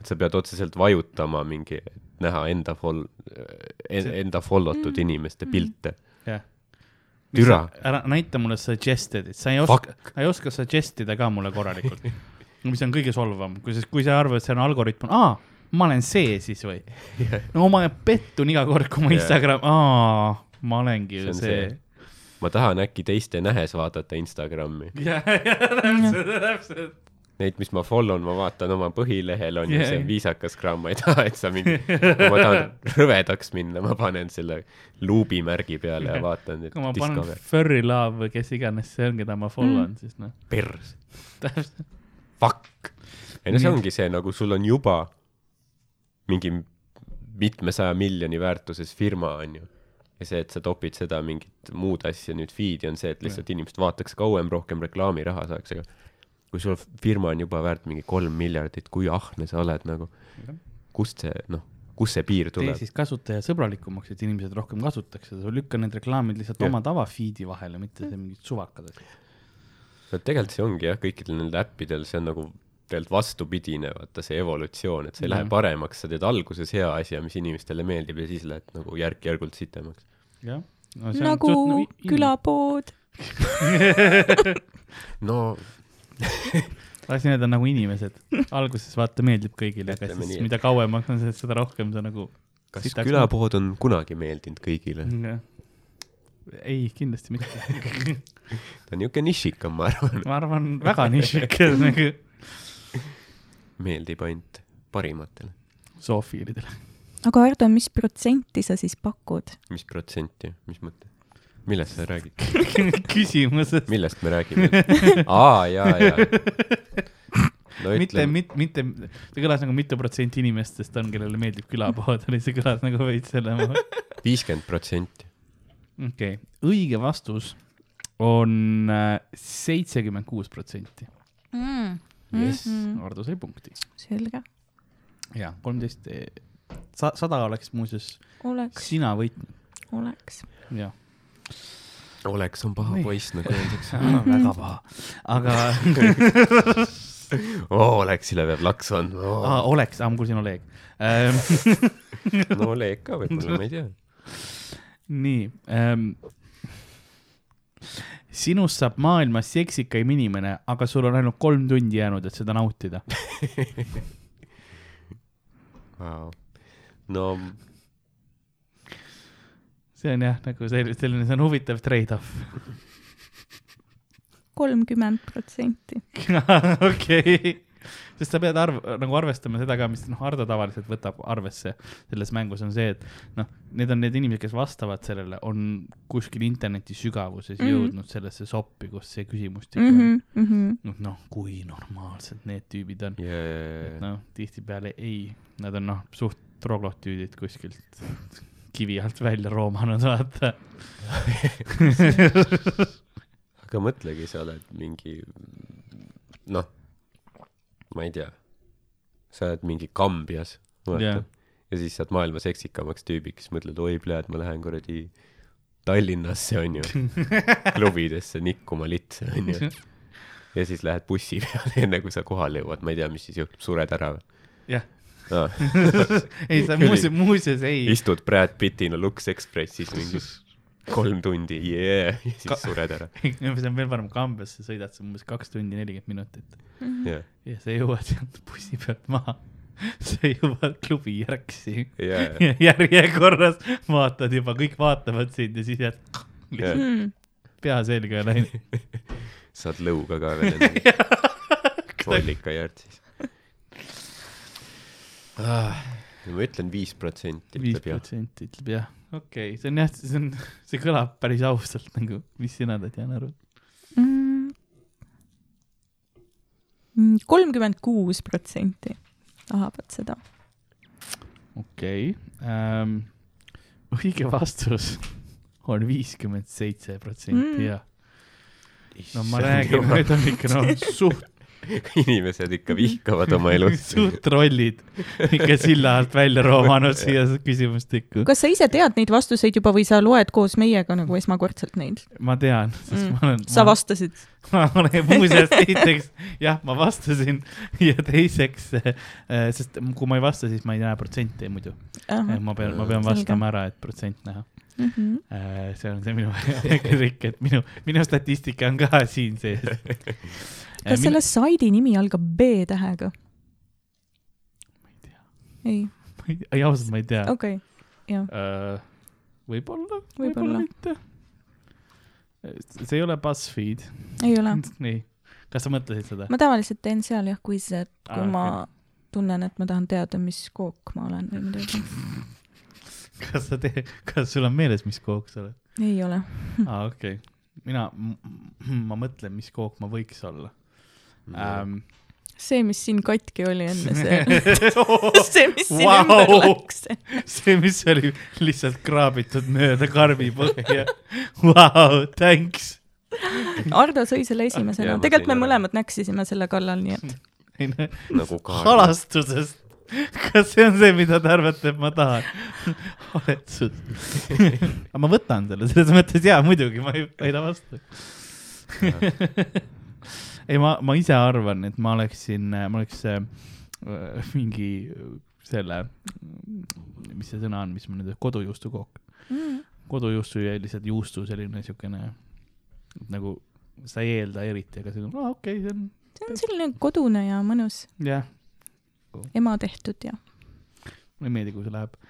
et sa pead otseselt vajutama mingi, et näha enda fol-, enda follow tud Mm. inimeste pilte. jah. Türa. ära näita mulle suggested sa ei oska, sa ei oska suggest ida ka mulle korralikult. [laughs] mis on kõige solvam, kui sa, kui sa arvad, et see on algoritm, aa, ma olen see siis või? [laughs] no ma pettun iga kord, kui ma Jah. Instagram, aa, ma olengi See ju on see, see. ma tahan äkki teiste nähes vaadata Instagrami. ja, ja täpselt, täpselt. Neid, mis ma follow n, ma vaatan oma põhilehel on ju Jaa, see viisakas kraam, ma ei taha, et sa mingi, kui ma tahan [laughs] rõvedaks minna, ma panen selle luubimärgi peale ja vaatan, kui ma panen Furry Love või kes iganes see on, keda ma follow on, siis noh, pers, täpselt. fuck. ei no see ongi see, nagu sul on juba mingi mitmesaja miljoni väärtuses firma, on ju. ja see, et sa topid seda mingit muud asja nüüd feed'i on see, et lihtsalt inimesed vaataks kauem, rohkem reklaamiraha saaks, aga kui sul firma on juba väärt mingi kolm miljardit, kui ahne sa oled nagu, kust see, noh, kust see piir tee tuleb? siis kasutajasõbralikumaks, et inimesed rohkem kasutaks seda, lükka need reklaamid lihtsalt Jah. oma tava feed'i vahele, mitte see mingid suvakad asjad. No tegelikult see ongi jah, kõikidel nendel äppidel, see on nagu tegelikult vastupidine, vaata see evolutsioon, et see ei lähe Mhm. paremaks, sa teed alguses hea asja, mis inimestele meeldib ja siis lähed nagu järk-järgult sitemaks. jah. nagu külapood. no asi need on nagu [laughs] inimesed, alguses vaata meeldib kõigile, aga siis nii, mida kauemaks on, seda rohkem sa nagu. kas külapood on kunagi meeldinud kõigile? ei, kindlasti mitte. [laughs] [laughs] ta on niisugune nišikam, ma arvan, ma arvan, väga nišikas [laughs] nagu meeldib ainult parimatele. zoofiilidele. aga Ardo, mis protsenti sa siis pakud? mis protsenti, mis mõte? millest sa räägid? [laughs] küsimused. millest me räägime? aa, jaa, jaa. no mitte, mitte, mitte, see kõlas nagu mitu protsenti inimestest on, kellele meeldib külapood, [laughs] oli see kõlas nagu veits selle. viiskümmend protsenti. okei okay., õige vastus on äh, seitsekümmend kuus protsenti. jess, Ardo sai punkti. selge, ja kolmteist, sada oleks muuseas oleks, sina võitnud, oleks. jah. oleks on paha poiss, nagu öeldakse. [laughs] väga paha, aga [laughs] oo, Oleksile peab laksu andma Aa, oh.. oleks, ma kuulsin Oleg ähm. [laughs] no Oleg ka võib-olla, ma ei tea. nii ähm,. Sinust saab maailmas seksikaim inimene, aga sul on ainult kolm tundi jäänud, et seda nautida. [laughs] Wow. no see on jah, nagu selline, selline, see on huvitav trade-off. kolmkümmend protsenti. [laughs] okei, sest sa pead arv-, nagu arvestama seda ka, mis noh, Hardo tavaliselt võtab arvesse selles mängus on see, et noh, need on need inimesed, kes vastavad sellele, on kuskil interneti sügavuses mm. -hmm. jõudnud sellesse soppi, kus see küsimustik Mm on -hmm, mm -hmm. noh, kui normaalsed need tüübid on. yeah. noh, tihtipeale ei, nad on noh, suht troglotüüdid kuskilt [laughs] kivi alt välja roomanud, vaata. [laughs] aga mõtlegi, sa oled mingi noh, ma ei tea, sa oled mingi Kambjas, vaata yeah. ja siis saad maailma seksikamaks tüübiks, mõtled, oi, pljääd, ma lähen kuradi Tallinnasse, onju, [laughs] klubidesse nikkuma litse, onju. ja siis lähed bussi [laughs] peale, enne kui sa kohale jõuad, ma ei tea, mis siis juhtub, sured ära või jah, ah? [laughs] ei sa muuseas, muuseas ei. istud Brad Pittina Lux Expressis mingi kolm tundi, yeah, ja siis sured ära. see on veel parem, Kambjasse sõidad sa umbes kaks tundi nelikümmend minutit jah, ja sa jõuad sealt bussi pealt maha. [laughs] sa jõuad klubi järgsi ja järjekorras vaatad juba, kõik vaatavad sind ja siis jääd Mm. pea selga läinud. [laughs] saad lõuga ka veel endale. [laughs] vollikajärd siis ah,. Ma ütlen viis protsenti viis protsenti ütleb jah, okei okay., see on jah, see on, see kõlab päris ausalt nagu, mis sina tead, Jaan Aru? kolmkümmend kuus protsenti tahavad seda. okei okay. ähm,, õige vastus on viiskümmend seitse protsenti Mm. jah. no ma räägin, need on ikka no suht, [laughs] inimesed ikka vihkavad oma elust. [laughs] suht trollid ikka silla alt välja roomanud [laughs] siia küsimustikku. kas sa ise tead neid vastuseid juba või sa loed koos meiega nagu esmakordselt neid? ma tean, sest Mm. ma olen. sa vastasid? ma olen muuseas esiteks jah, ma vastasin ja teiseks, sest kui ma ei vasta, siis ma ei näe protsente muidu. ma pean, ma pean vastama ära, et protsent näha. Mhm. see on see minu trikk, et minu, minu statistika on ka siin sees. Kas selle saidi nimi algab B tähega? ma ei tea, ei, ei, ausalt ma ei tea okei okay., jah. uh,. võib-olla, Võib-olla. mitte. see ei ole BuzzFeed. ei ole. [laughs] nii, kas sa mõtlesid seda? ma tavaliselt teen seal jah quiz'e, et kui Aa, ma okei. tunnen, et ma tahan teada, mis kook ma olen või midagi. [laughs] kas sa teed, kas sul on meeles, mis kook sa oled? ei ole. aa, okei okay.. mina, ma mõtlen, mis kook ma võiks olla ähm,. see, mis siin katki oli enne, see [laughs] [laughs] see, mis siin Vau! ümber läks. see, mis oli lihtsalt kraabitud mööda karbipõhja. Vau, thanks. Ardo sõi selle Jaa, esimesena tegelikult me mõlemad näksisime selle kallal, nii et [laughs] nagu halastusest. kas see on see, mida te arvate, et ma tahan? haletsus. aga ma võtan selle, selles mõttes jaa, muidugi, ma ei väida vastu. ei, ma, ma ise arvan, et ma oleksin, ma oleks äh, mingi selle, mis see sõna on, mis mul nüüd, kodujuustukook. mm, kodujuustu ja lihtsalt juustu selline siukene nagu sa ei eelda eriti, aga see on, aa okei okay,, see on see on selline kodune ja mõnus, jah, ema tehtud ja. mulle ei meeldi, kui see läheb. [laughs]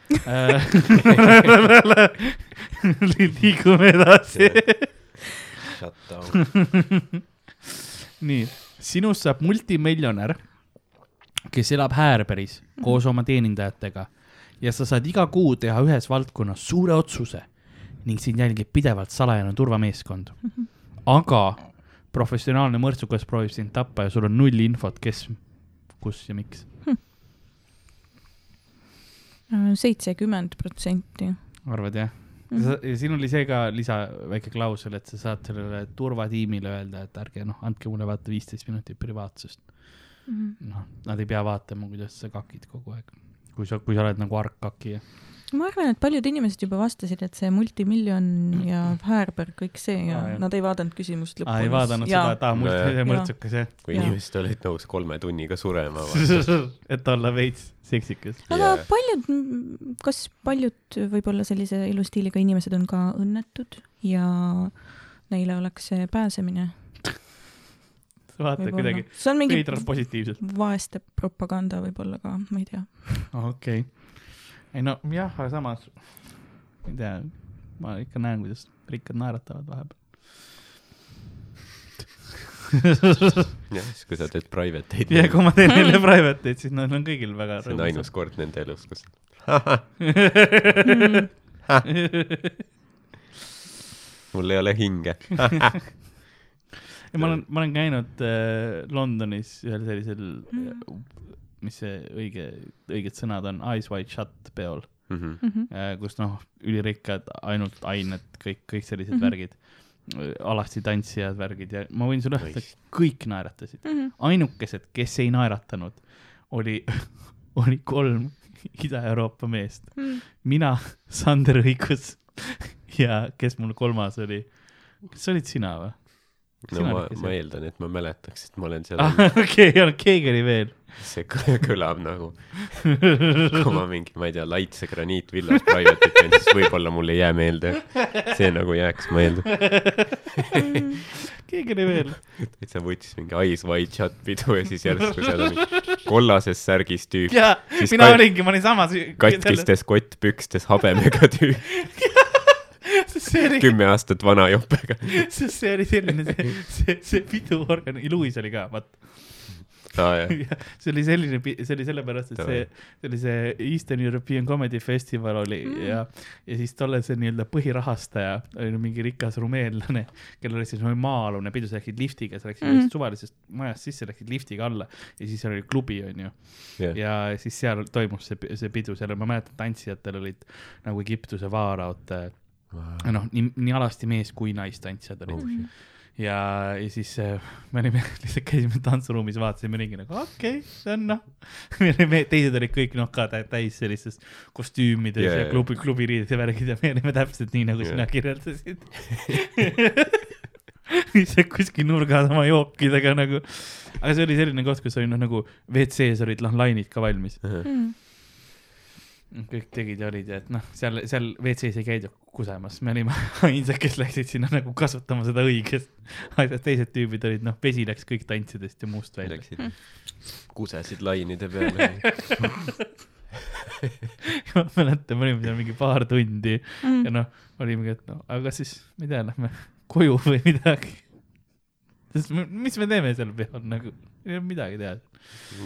[laughs] liigume edasi. [laughs] Shut down. nii, sinust saab multimiljonär, kes elab Häärberis koos oma teenindajatega ja sa saad iga kuu teha ühes valdkonnas suure otsuse ning sind jälgib pidevalt salajane turvameeskond. aga professionaalne mõrtsukas proovib sind tappa ja sul on null infot, kes, kus ja miks. seitsekümmend protsenti. arvad jah? Ja siin oli see ka lisa, väike klausel, et sa saad sellele turvatiimile öelda, et ärge noh, andke mulle vaata viisteist minutit privaatsust. noh, nad ei pea vaatama, kuidas sa kakid kogu aeg. kui sa, kui sa oled nagu argkakija. Ma arvan, et paljud inimesed juba vastasid, et see multimiljon ja Häärber, kõik see ja Aa, jah. nad ei vaadanud küsimust lõpuni. aa, ei vaadanud seda, et aa, mul Nojah. see mõrtsukas jah. kui Jaa. inimesed olid nõus kolme tunniga surema. [laughs] et olla veits seksikas. aga yeah. paljud, kas paljud võib-olla sellise elustiiliga inimesed on ka õnnetud ja neile oleks see pääsemine [laughs] vaata kuidagi. see on mingi veidralt positiivselt. vaeste propaganda võib-olla ka, ma ei tea. okei okay.. Ei no jah, aga samas, ma ei tea, ma ikka näen, kuidas rikkad naeratavad vahepeal. [laughs] jah, siis kui sa teed private eid. ja kui ma teen neile private'id, siis nad on kõigil väga see on ainus kord nende elus, kus [laughs] mul ei ole hinge. [laughs] ja ma olen, ma olen käinud äh, Londonis ühel sellisel mm., mis see õige, õiged sõnad on, Eyes Wide Shut peol Mhm. Mhm. äh,, kus noh, ülirikkad, ainult ained, kõik, kõik sellised mm. -hmm. värgid, alasti tantsijad, värgid ja ma võin sulle öelda kõik naeratasid. Mhm. ainukesed, kes ei naeratanud, oli, [laughs] oli kolm Ida-Euroopa meest. Mhm. mina, Sander Õigus [laughs] ja kes mul kolmas oli, kas see olid sina või? no ma ma eeldan, et ma mäletaks, et ma olen [laughs] seal ah, okei, ei olnud, keegi oli veel. See kõ- [laughs] kõlab nagu, [laughs] kui ma mingi, ma ei tea, Laitse graniitvillas private'it teen, siis võib-olla mul ei jää meelde. see nagu jääks meelde. [laughs] keegi oli veel. et sa võttis mingi Eyes Wide Shut pidu ja siis järsku seal on mingi kollases särgis tüüp, ja Siis mina olingi, ma olin samas. katkistes kottpükstes habemega tüüp, oli, kümme aastat vana jopega. sest see oli selline, see, see, see piduorgan, Luis oli ka, vaat. Aa jah, [laughs] see oli selline, see oli sellepärast, et see, see oli see Eastern European Comedy Festival oli mm. ja, ja siis tolle see nii-öelda põhirahastaja oli mingi rikas rumeenlane, kellel oli siis maa-alune pidu, sa läksid liftiga, sa läksid mm. suvalisest majast sisse, läksid liftiga alla ja siis seal oli klubi, onju. jah, ja siis seal toimus see, see pidu, seal ma mäletan, tantsijatel olid nagu Egiptuse vaaraod, noh, nii, nii alasti mees kui naistantsijad olid Oh. ja, ja siis äh, me olime, [laughs] lihtsalt käisime tantsuruumis, vaatasime ringi nagu okei okay,, see on noh, [laughs] me olime, teised olid kõik noh ka tä- täis sellistes kostüümides yeah, ja klubi, klubiriided ja värgid ja me olime täpselt nii, nagu yeah. Sina kirjeldasid. [laughs] lihtsalt kuskil nurgas oma jookidega nagu, aga see oli selline koht, kus oli noh, nagu WC-s olid noh, lainid ka valmis, Mhm. Kõik tegid ja olid ja et noh, seal, seal WC-s ei käidud kusemas, me olime [laughs] ainsad, kes läksid sinna nagu kasutama seda õigest [laughs] asja, teised tüübid olid noh, vesi läks kõik tantsidest ja muust välja. Läksid, kusesid lainide peale. [laughs] ma mäletan, me olime seal mingi paar tundi ja mm.. noh, olimegi, et no aga siis, ma ei tea, lähme koju või midagi. sest me, mis me teeme seal peal nagu, ei olnud midagi teha.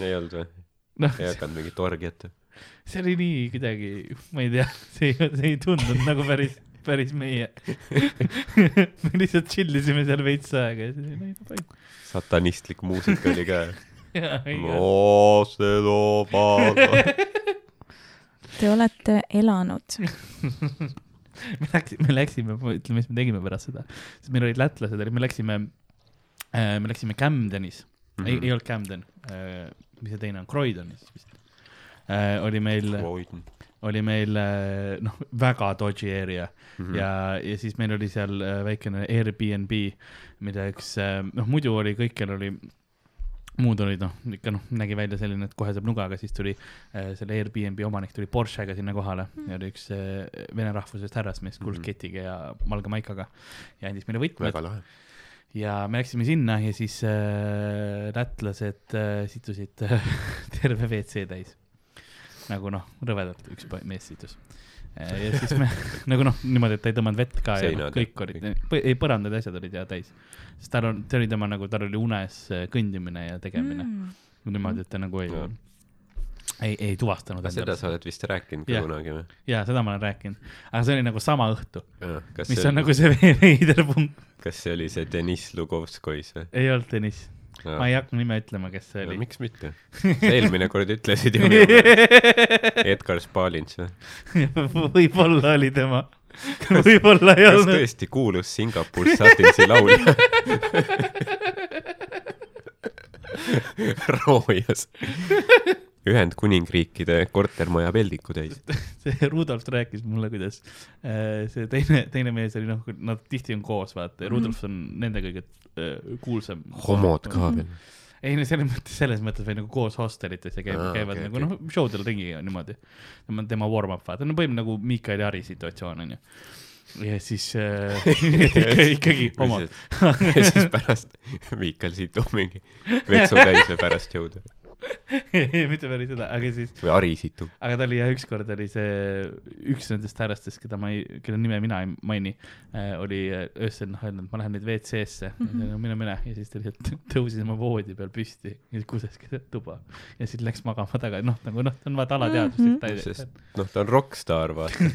ei olnud või? noh, ei hakanud mingit orgiat või? See oli nii kuidagi, ma ei tea, see ei, see ei tundunud nagu päris, päris meie. me lihtsalt chill isime seal veits aega ja siis oli nagu fine. satanistlik muusika oli ka. [laughs] no see toob aega. Te olete elanud. [laughs] me läksime, me läksime, ütleme, mis me tegime pärast seda, sest meil olid lätlased, me läksime, me läksime Camdenis mm, -hmm. ei, ei olnud Camden, mis see teine on, Croydonis vist. Oli meil, oli meil äh, noh, väga dodgy area. Mm Mhm. -hmm. ja, ja siis meil oli seal äh, väikene Airbnb, mida üks äh, noh, muidu oli kõikjal oli, muud olid noh, ikka noh, nägi välja selline, et kohe saab nuga, aga siis tuli äh, selle Airbnb omanik tuli Porschega sinna kohale. Ja oli üks äh, vene rahvusest härrasmees kuldketiga ja valge maikaga. Ja andis meile võtmed. Ja me läksime sinna ja siis äh, lätlased äh, situsid äh, [laughs] terve WC täis. Nagu noh, rõvedalt üks mees situs. ja siis me [laughs] nagu noh, niimoodi, et ta ei tõmmanud vett ka ja noh, kõik olid, ei põrandad ja asjad olid ja täis. sest tal on, see oli tema nagu, tal oli unes äh, kõndimine ja tegemine mm.. niimoodi, et ta nagu ei Jaa., ei, ei tuvastanud aga seda sa oled vist rääkinud ka kunagi või? jaa, seda ma olen rääkinud, aga see oli nagu sama õhtu, mis on nagu see [laughs] veider punkt, kas see oli see Deniss Lugovskois või? ei olnud Deniss, ma ei hakka nime ütlema, kes see no, oli. miks mitte? [laughs] eelmine kord ütlesid ju. [laughs] Edgar Spalins või? [laughs] võib-olla oli tema, võib-olla ei kas olnud. tõesti kuulus Singapur Satinsi laulja? roojas. Ühendkuningriikide kortermaja peldiku täis. [laughs] see Rudolf rääkis mulle, kuidas äh, see teine, teine mees oli noh, nad tihti on koos, vaata, ja Rudolf on nende kõige äh, kuulsam. homod ka veel. ei no selles mõttes, selles mõttes või nagu koos hostelites ja käivad ah,, käivad okay, nagu okei. noh, show del ringi niimoodi. tema, warm-up vaata, no põhimõtteliselt nagu Miikael Jari situatsioon onju. ja siis äh, ikka, ikkagi homod. ja siis pärast [laughs] Miikal situb mingi vetsu täis ja pärast jõuda [laughs] mitte päris seda, aga siis või Ari situb. aga ta oli jah, ükskord oli see, üks nendest härrastest, keda ma ei, kelle nime mina ei maini äh,, oli äh, öösel noh öelnud, ma lähen nüüd WC-sse mm, -hmm. mine, mine ja siis ta lihtsalt [laughs] tõusis oma voodi peal püsti ja kuses keset tuba ja siis läks magama tagasi, noh nagu noh, ta on vaata alateadvuslik mm, -hmm. ta noh, ta on rokkstaar, vaata.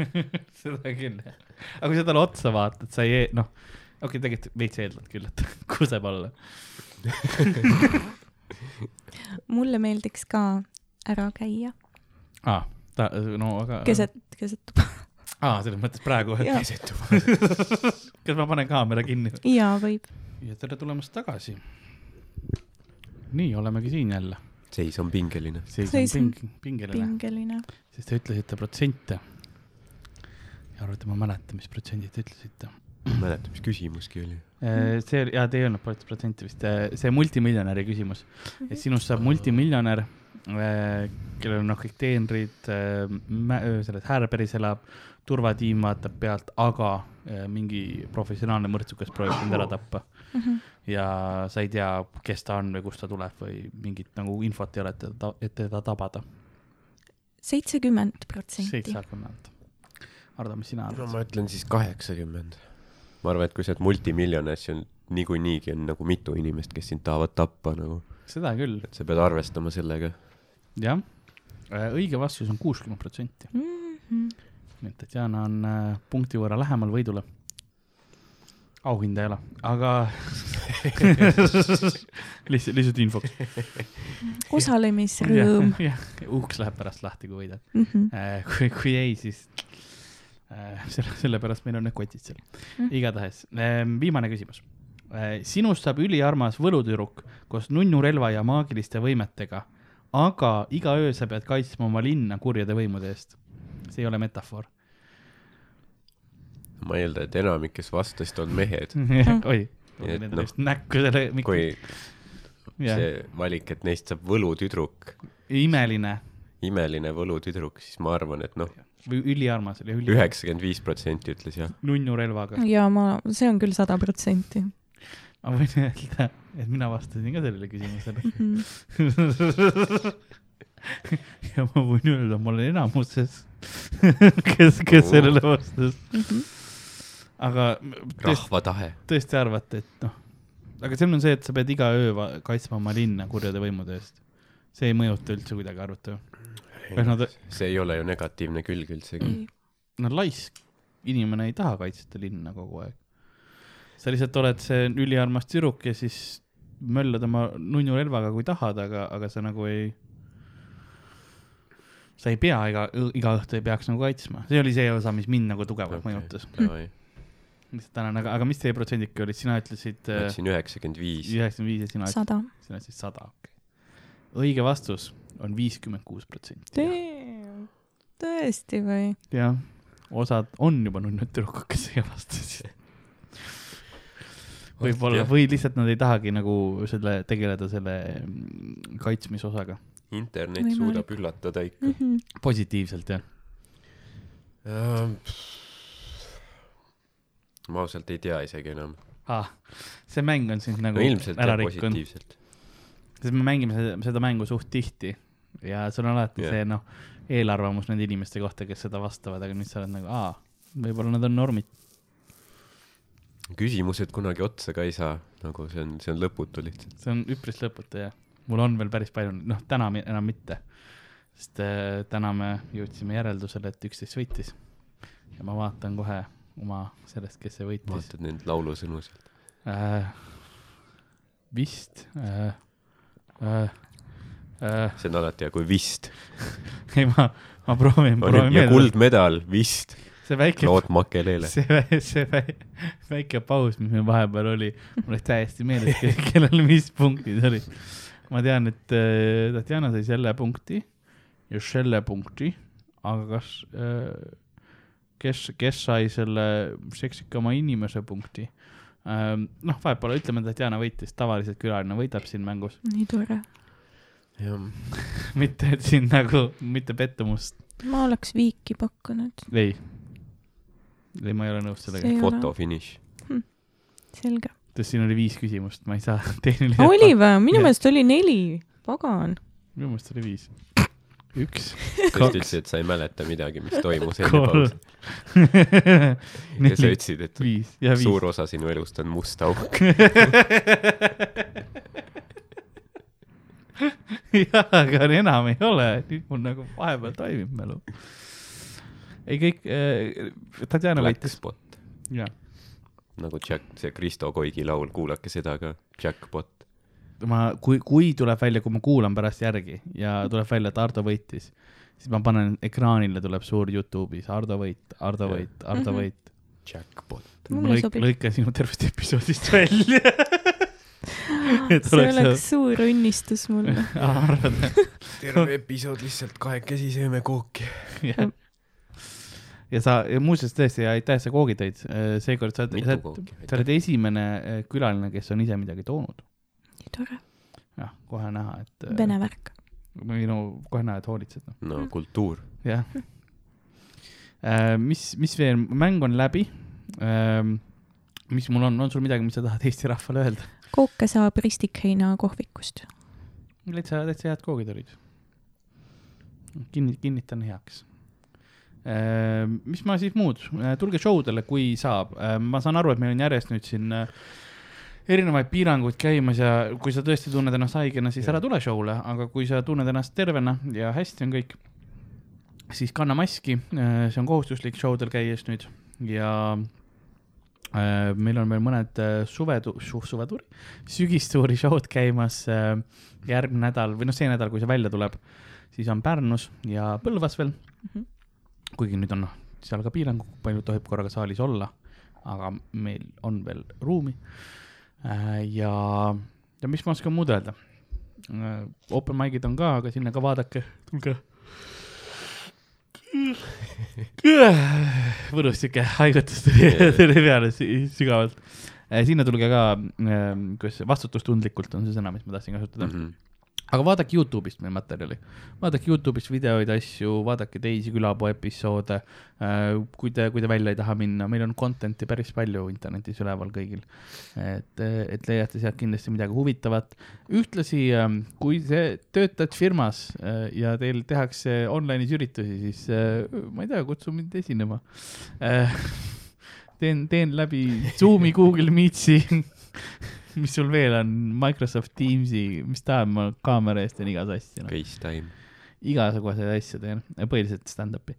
[laughs] seda küll jah, aga kui sa talle otsa vaatad, sa ei, noh, okei okay,, tegelikult veits eeldad küll, et kuseb alla. [laughs] mulle meeldiks ka ära käia aa, ta, no aga. keset, keset tuba. [laughs] aa, selles mõttes praegu, et Jaa. [laughs] kas ma panen kaamera kinni? jaa, võib. ja tere tulemast tagasi. nii, olemegi siin jälle. seis on pingeline. seis on on ping-, pingeline, pingeline. sest te ütlesite protsente. ja arvate, ma mäletan, mis protsendid te ütlesite. Ma ei mäleta, mis küsimuski oli. see oli, jaa, te ei öelnud prots- protsenti vist, see multimiljonäri küsimus. et sinust saab multimiljonär, kellel on noh, kõik teenrid, selles Härberis elab, turvatiim vaatab pealt, aga äh, mingi professionaalne mõrtsukas proovib sind ära tappa. ja sa ei tea, kes ta on või kust ta tuleb või mingit nagu infot ei ole, et teda, et teda tabada. seitsekümmend protsenti. seitsekümmend. Ardo, mis sina no arvad? ma ütlen siis kaheksakümmend. Ma arvan, et kui sa oled multimiljonär, siis on niikuinii on nagu mitu inimest, kes sind tahavad tappa nagu, seda küll, et sa pead arvestama sellega. jah. õige vastus on kuuskümmend protsenti. Mhm. nii et Tatjana on äh, punkti võrra lähemal võidule. auhinda ei ole, aga [laughs] lihtsalt, lihtsalt infoks. osalemisrõõm. jah, uks läheb pärast lahti, kui võidad. Mhm. kui, kui ei, siis äh, [laughs] selle, sellepärast meil on need kotid seal. Mm. igatahes, viimane küsimus. sinust saab üliarmas võlutüdruk koos nunnurelva ja maagiliste võimetega, aga iga öö sa pead kaitsma oma linna kurjade võimude eest. see ei ole metafoor. ma eeldan, et enamik, kes vastasid, on mehed. [laughs] oi, Nii et nendele noh, just näkku selle, kui jah, see valik, et neist saab võlutüdruk, imeline imeline võlutüdruk, siis ma arvan, et noh, või üliarmas oli, üli-, üheksakümmend viis protsenti ütles jah. nunnurelvaga. ja ma, see on küll sada protsenti. ma võin öelda, et mina vastasin ka sellele küsimusele. Mhm. [laughs] ja ma võin öelda, ma olen enamuses, [laughs] kes, kes sellele vastas. aga tõesti, rahva tahe. tõesti arvate, et noh, aga see on see, et sa pead iga öö kaitsma oma linna kurjade võimude eest. see ei mõjuta üldse kuidagi arvata ju. Nad- see ei ole ju negatiivne külg üldsegi. no laisk inimene ei taha kaitsta linna kogu aeg. sa lihtsalt oled see üliarmas tüdruk ja siis möllad oma nunnu relvaga, kui tahad, aga, aga sa nagu ei, sa ei pea iga, iga õhtu ei peaks nagu kaitsma, see oli see osa, mis mind nagu tugevalt okay. mõjutas. ma [laughs] lihtsalt tänan, aga, aga mis teie protsendike olid, sina ütlesid äh, ütlesin üheksakümmend viis. üheksakümmend viis ja sina sada. sina ütlesid sada, okei okay.. õige vastus on viiskümmend kuus protsenti. tõesti või? jah, osad on juba nunnud tüdrukud, kes ei vastasid. võib-olla, või lihtsalt nad ei tahagi nagu selle, tegeleda selle mm, kaitsmisosaga. internet Võimalik. suudab üllatada ikka. positiivselt jah. ma ausalt ei tea isegi enam. ah,. see mäng on sind nagu no ilmselt ära rikkunud, positiivselt. sest me mängime seda, seda mängu suht tihti ja sul on alati yeah. see noh, eelarvamus nende inimeste kohta, kes seda vastavad, aga nüüd sa oled nagu, aa, võib-olla nad on normid. küsimused kunagi otsa ka ei saa, nagu see on, see on lõputu lihtsalt. see on üpris lõputu jah. mul on veel päris palju, noh, täna enam mitte. sest äh, täna me jõudsime järeldusele, et üksteist võitis. ja ma vaatan kohe oma sellest, kes see võitis vaatad neid laulusõnu sealt. äh,. vist. Äh, äh, see on alati hea, kui vist. [laughs] ei, ma, ma proovin, proovin ja. kuldmedal, vist. see väike, lood Makelele. [laughs] see, see vä- väike paus, mis meil vahepeal oli, mul oli täiesti meeles, [laughs] kellel mis punktid olid. ma tean, et äh, Tatjana sai selle punkti ja selle punkti, aga kas äh,, kes, kes sai selle seksikama inimese punkti ähm,? noh, vahepeal ütleme, Tatjana võitis, tavaliselt külaline võidab siin mängus, nii tore. Jah, [laughs] mitte et siin nagu, mitte pettumust, ma oleks viiki pakkunud, ei. ei, ma ei ole nõus sellega ei ole. fotofiniš. selge. sest siin oli viis küsimust, ma ei saa [laughs] tehniliselt. oli või? minu meelest oli neli, pagan. minu meelest oli viis. üks, sa Kaks. ütlesid, et sa ei mäleta midagi, mis toimus enne pausi. [laughs] ja sa ütlesid, et viis ja viis. suur osa sinu elust on must auk. [laughs] jah, aga enam ei ole, nüüd mul nagu vahepeal toimib mälu. ei kõik äh,, Tatjana võitis, jah. nagu Jack, see Kristo Koigi laul, kuulake seda ka, Jackpot. ma, kui, kui tuleb välja, kui ma kuulan pärast järgi ja tuleb välja, et Ardo võitis, siis ma panen ekraanile tuleb suur Youtube'is Ardo võit, Ardo võit, Ardo Mhm. võit. Jackpot. ma lõik-, lõikan sinu tervest episoodist välja. [laughs] [laughs] et see oleks oleks suur õnnistus mulle. [laughs] arvad, [laughs] terve episood lihtsalt kahekesi sööme kooki. jah. ja sa, muuseas tõesti, aitäh, sa koogi tõid, seekord sa oled, sa oled, esimene eh, külaline, kes on ise midagi toonud. nii tore. jah, kohe näha, et. Vene värk. või no kohe näha, et hoolitsed, no kultuur. jah. mis, mis veel, mäng on läbi. mis mul on, on sul midagi, mis sa tahad Eesti rahvale öelda? Kooke saab ristikheina kohvikust. täitsa, täitsa head koogid olid. kinni, kinnitan heaks. mis ma siis muud, tulge show dele, kui saab. ma saan aru, et meil on järjest nüüd siin äh, erinevaid piiranguid käimas ja kui sa tõesti tunned ennast haigena, siis ära tule show'le, aga kui sa tunned ennast tervena ja hästi on kõik, siis kanna maski, see on kohustuslik show del käies nüüd ja äh, meil on veel mõned äh, suvetu-, suvetuuri, sügistuuri show'd käimas äh, järgmine nädal või noh, see nädal, kui see välja tuleb, siis on Pärnus ja Põlvas veel mm. Mhm. kuigi nüüd on noh, seal ka piirang, palju tohib korraga saalis olla, aga meil on veel ruumi äh,. ja, ja mis ma oskan muud öelda äh,? Open mic'id on ka, aga sinna ka vaadake, tulge. Võrus siuke haigutus tuli, tuli peale sü- sügavalt. sinna tulge ka, kuidas see vastutustundlikult on see sõna, mis ma tahtsin kasutada. Mhm. Aga vaadake Youtube'ist meil materjali, vaadake Youtube'ist videoid, asju, vaadake teisi külapuu episoode. kui te, kui te välja ei taha minna, meil on content'i päris palju internetis üleval kõigil. et, et leiate sealt kindlasti midagi huvitavat. ühtlasi, ähm, kui te töötad firmas äh, ja teil tehakse online'is üritusi, siis äh, ma ei tea, kutsu mind esinema. [laughs] teen, teen läbi Zoom'i, Google Meetsi [laughs] [laughs] mis sul veel on, Microsoft Teamsi, mis tahab, ma kaamera eest teen iga asja no.. FaceTime. igasuguseid asju teen, põhiliselt stand-up'i.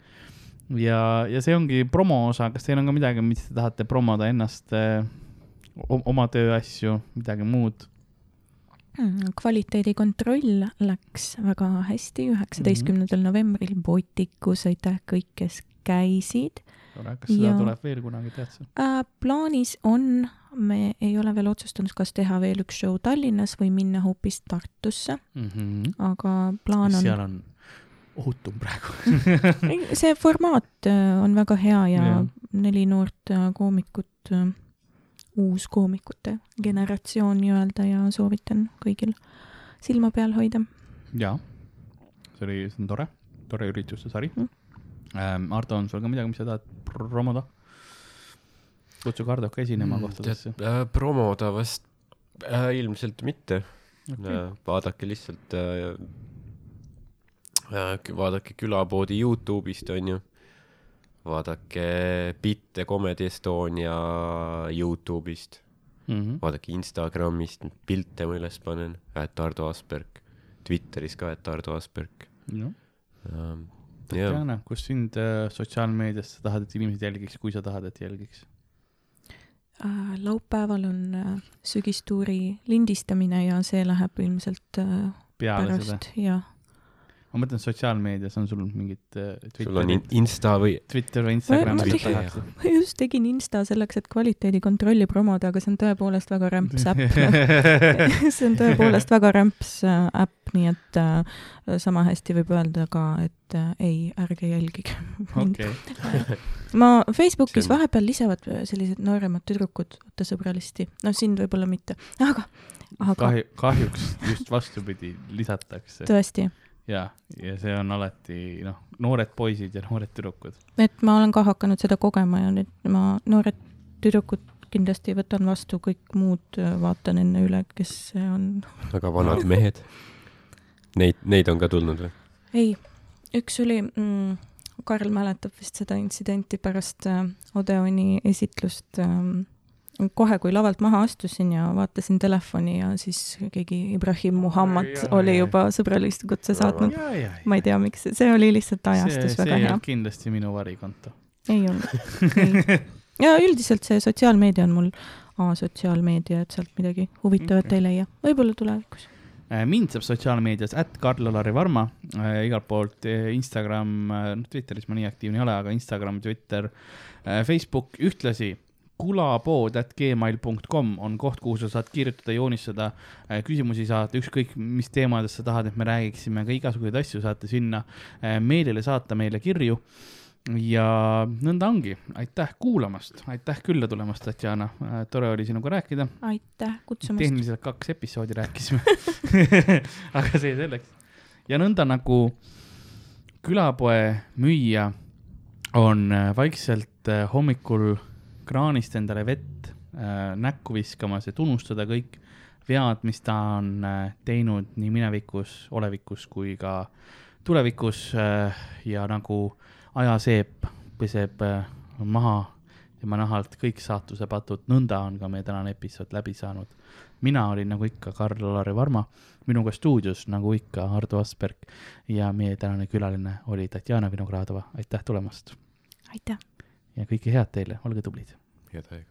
ja, ja see ongi promo osa, kas teil on ka midagi, mis te tahate promoda ennast, oma tööasju, midagi muud? Hmm, kvaliteedikontroll läks väga hästi, üheksateistkümnendal novembril Botikus, aitäh kõik, kes käisid. tore, kas seda ja... tuleb veel kunagi, tead sa äh,? plaanis on me ei ole veel otsustanud, kas teha veel üks show Tallinnas või minna hoopis Tartusse mm. -hmm. aga plaan on. seal on ohutum praegu [laughs] see formaat äh, on väga hea ja, ja. neli noort äh, koomikut, äh, uuskoomikute generatsioon nii-öelda ja soovitan kõigil silma peal hoida. jaa, see oli, see on tore, tore ürituste sari mm.. Ardo, on sul ka midagi, mis sa tahad promoda? Kutsu Kardok esinema mm, kohtadesse äh,? promoda vast äh, ilmselt mitte okay.. Äh, vaadake lihtsalt äh,, äh, vaadake külapoodi Youtube'ist onju. vaadake bitte Comedy Estonia Youtube'ist mm. -hmm. vaadake Instagramist, pilte ma üles panen, et Ardo Asperg. Twitteris ka, et Ardo Asperg. Ähm, Tatjana, kus sind äh, sotsiaalmeedias sa tahad, et inimesed jälgiks, kui sa tahad, et jälgiks? Äh, laupäeval on äh, sügistuuri lindistamine ja see läheb ilmselt äh, Peale pärast, jah ma mõtlen, sotsiaalmeedias on sul mingid äh, sul on in Insta või? Twitter või Instagram. ma just tegin Insta selleks, et kvaliteedikontrolli promoda, aga see on tõepoolest väga rämps äpp [laughs] see on tõepoolest väga rämps äpp, nii et äh, sama hästi võib öelda ka, et äh, ei, ärge jälgige okay. [laughs] ma Facebookis on... vahepeal lisavad sellised nooremad tüdrukud, oota sõbralisti, no sind võib-olla mitte, aga, aga. kahju, kahjuks just vastupidi lisatakse. tõesti ja, ja see on alati noh, noored poisid ja noored tüdrukud. et ma olen ka hakanud seda kogema ja nüüd ma noored tüdrukud kindlasti võtan vastu, kõik muud vaatan enne üle, kes see on. [laughs] väga vanad mehed. Neid, neid on ka tulnud või? ei, üks oli mm,, Karl mäletab vist seda intsidenti pärast äh, Odeoni esitlust äh, kohe, kui lavalt maha astusin ja vaatasin telefoni ja siis keegi Ibrahim Muhammad ja, oli juba sõbralist kutse saatnud. ma ei tea, miks, see oli lihtsalt ajastus see, väga see hea. kindlasti minu varikonto. ei olnud [laughs] ja üldiselt see sotsiaalmeedia on mul asotsiaalmeedia, et sealt midagi huvitavat okay. ei leia, võib-olla tulevikus mind saab sotsiaalmeedias, at Karl-Alari Varma äh,, igalt poolt äh, Instagram äh,, noh Twitteris ma nii aktiivne ei ole, aga Instagram, Twitter äh,, Facebook, ühtlasi kulapood.gmail.com on koht, kuhu sa saad kirjutada, joonistada, äh, küsimusi saata, ükskõik mis teemadest sa tahad, et me räägiksime, ka igasuguseid asju saate sinna äh, meilile saata meile kirju. Ja nõnda ongi, aitäh kuulamast, aitäh külla tulemast, Tatjana, äh, tore oli sinuga rääkida. aitäh kutsumast. tehniliselt kaks episoodi rääkisime [laughs] aga see selleks. ja nõnda nagu külapoe müüja on vaikselt hommikul kraanist endale vett äh, näkku viskamas, et unustada kõik vead, mis ta on äh, teinud nii minevikus, olevikus kui ka tulevikus äh, ja nagu ajaseep peseb äh, maha tema nahalt kõik saatuse patud, nõnda on ka meie tänane episood läbi saanud. mina olin nagu ikka Karl-Alari Varma, minuga stuudios nagu ikka Ardo Asperg ja meie tänane külaline oli Tatjana Vinogradova, aitäh tulemast! aitäh! ja kõike head teile, olge tublid! head aega!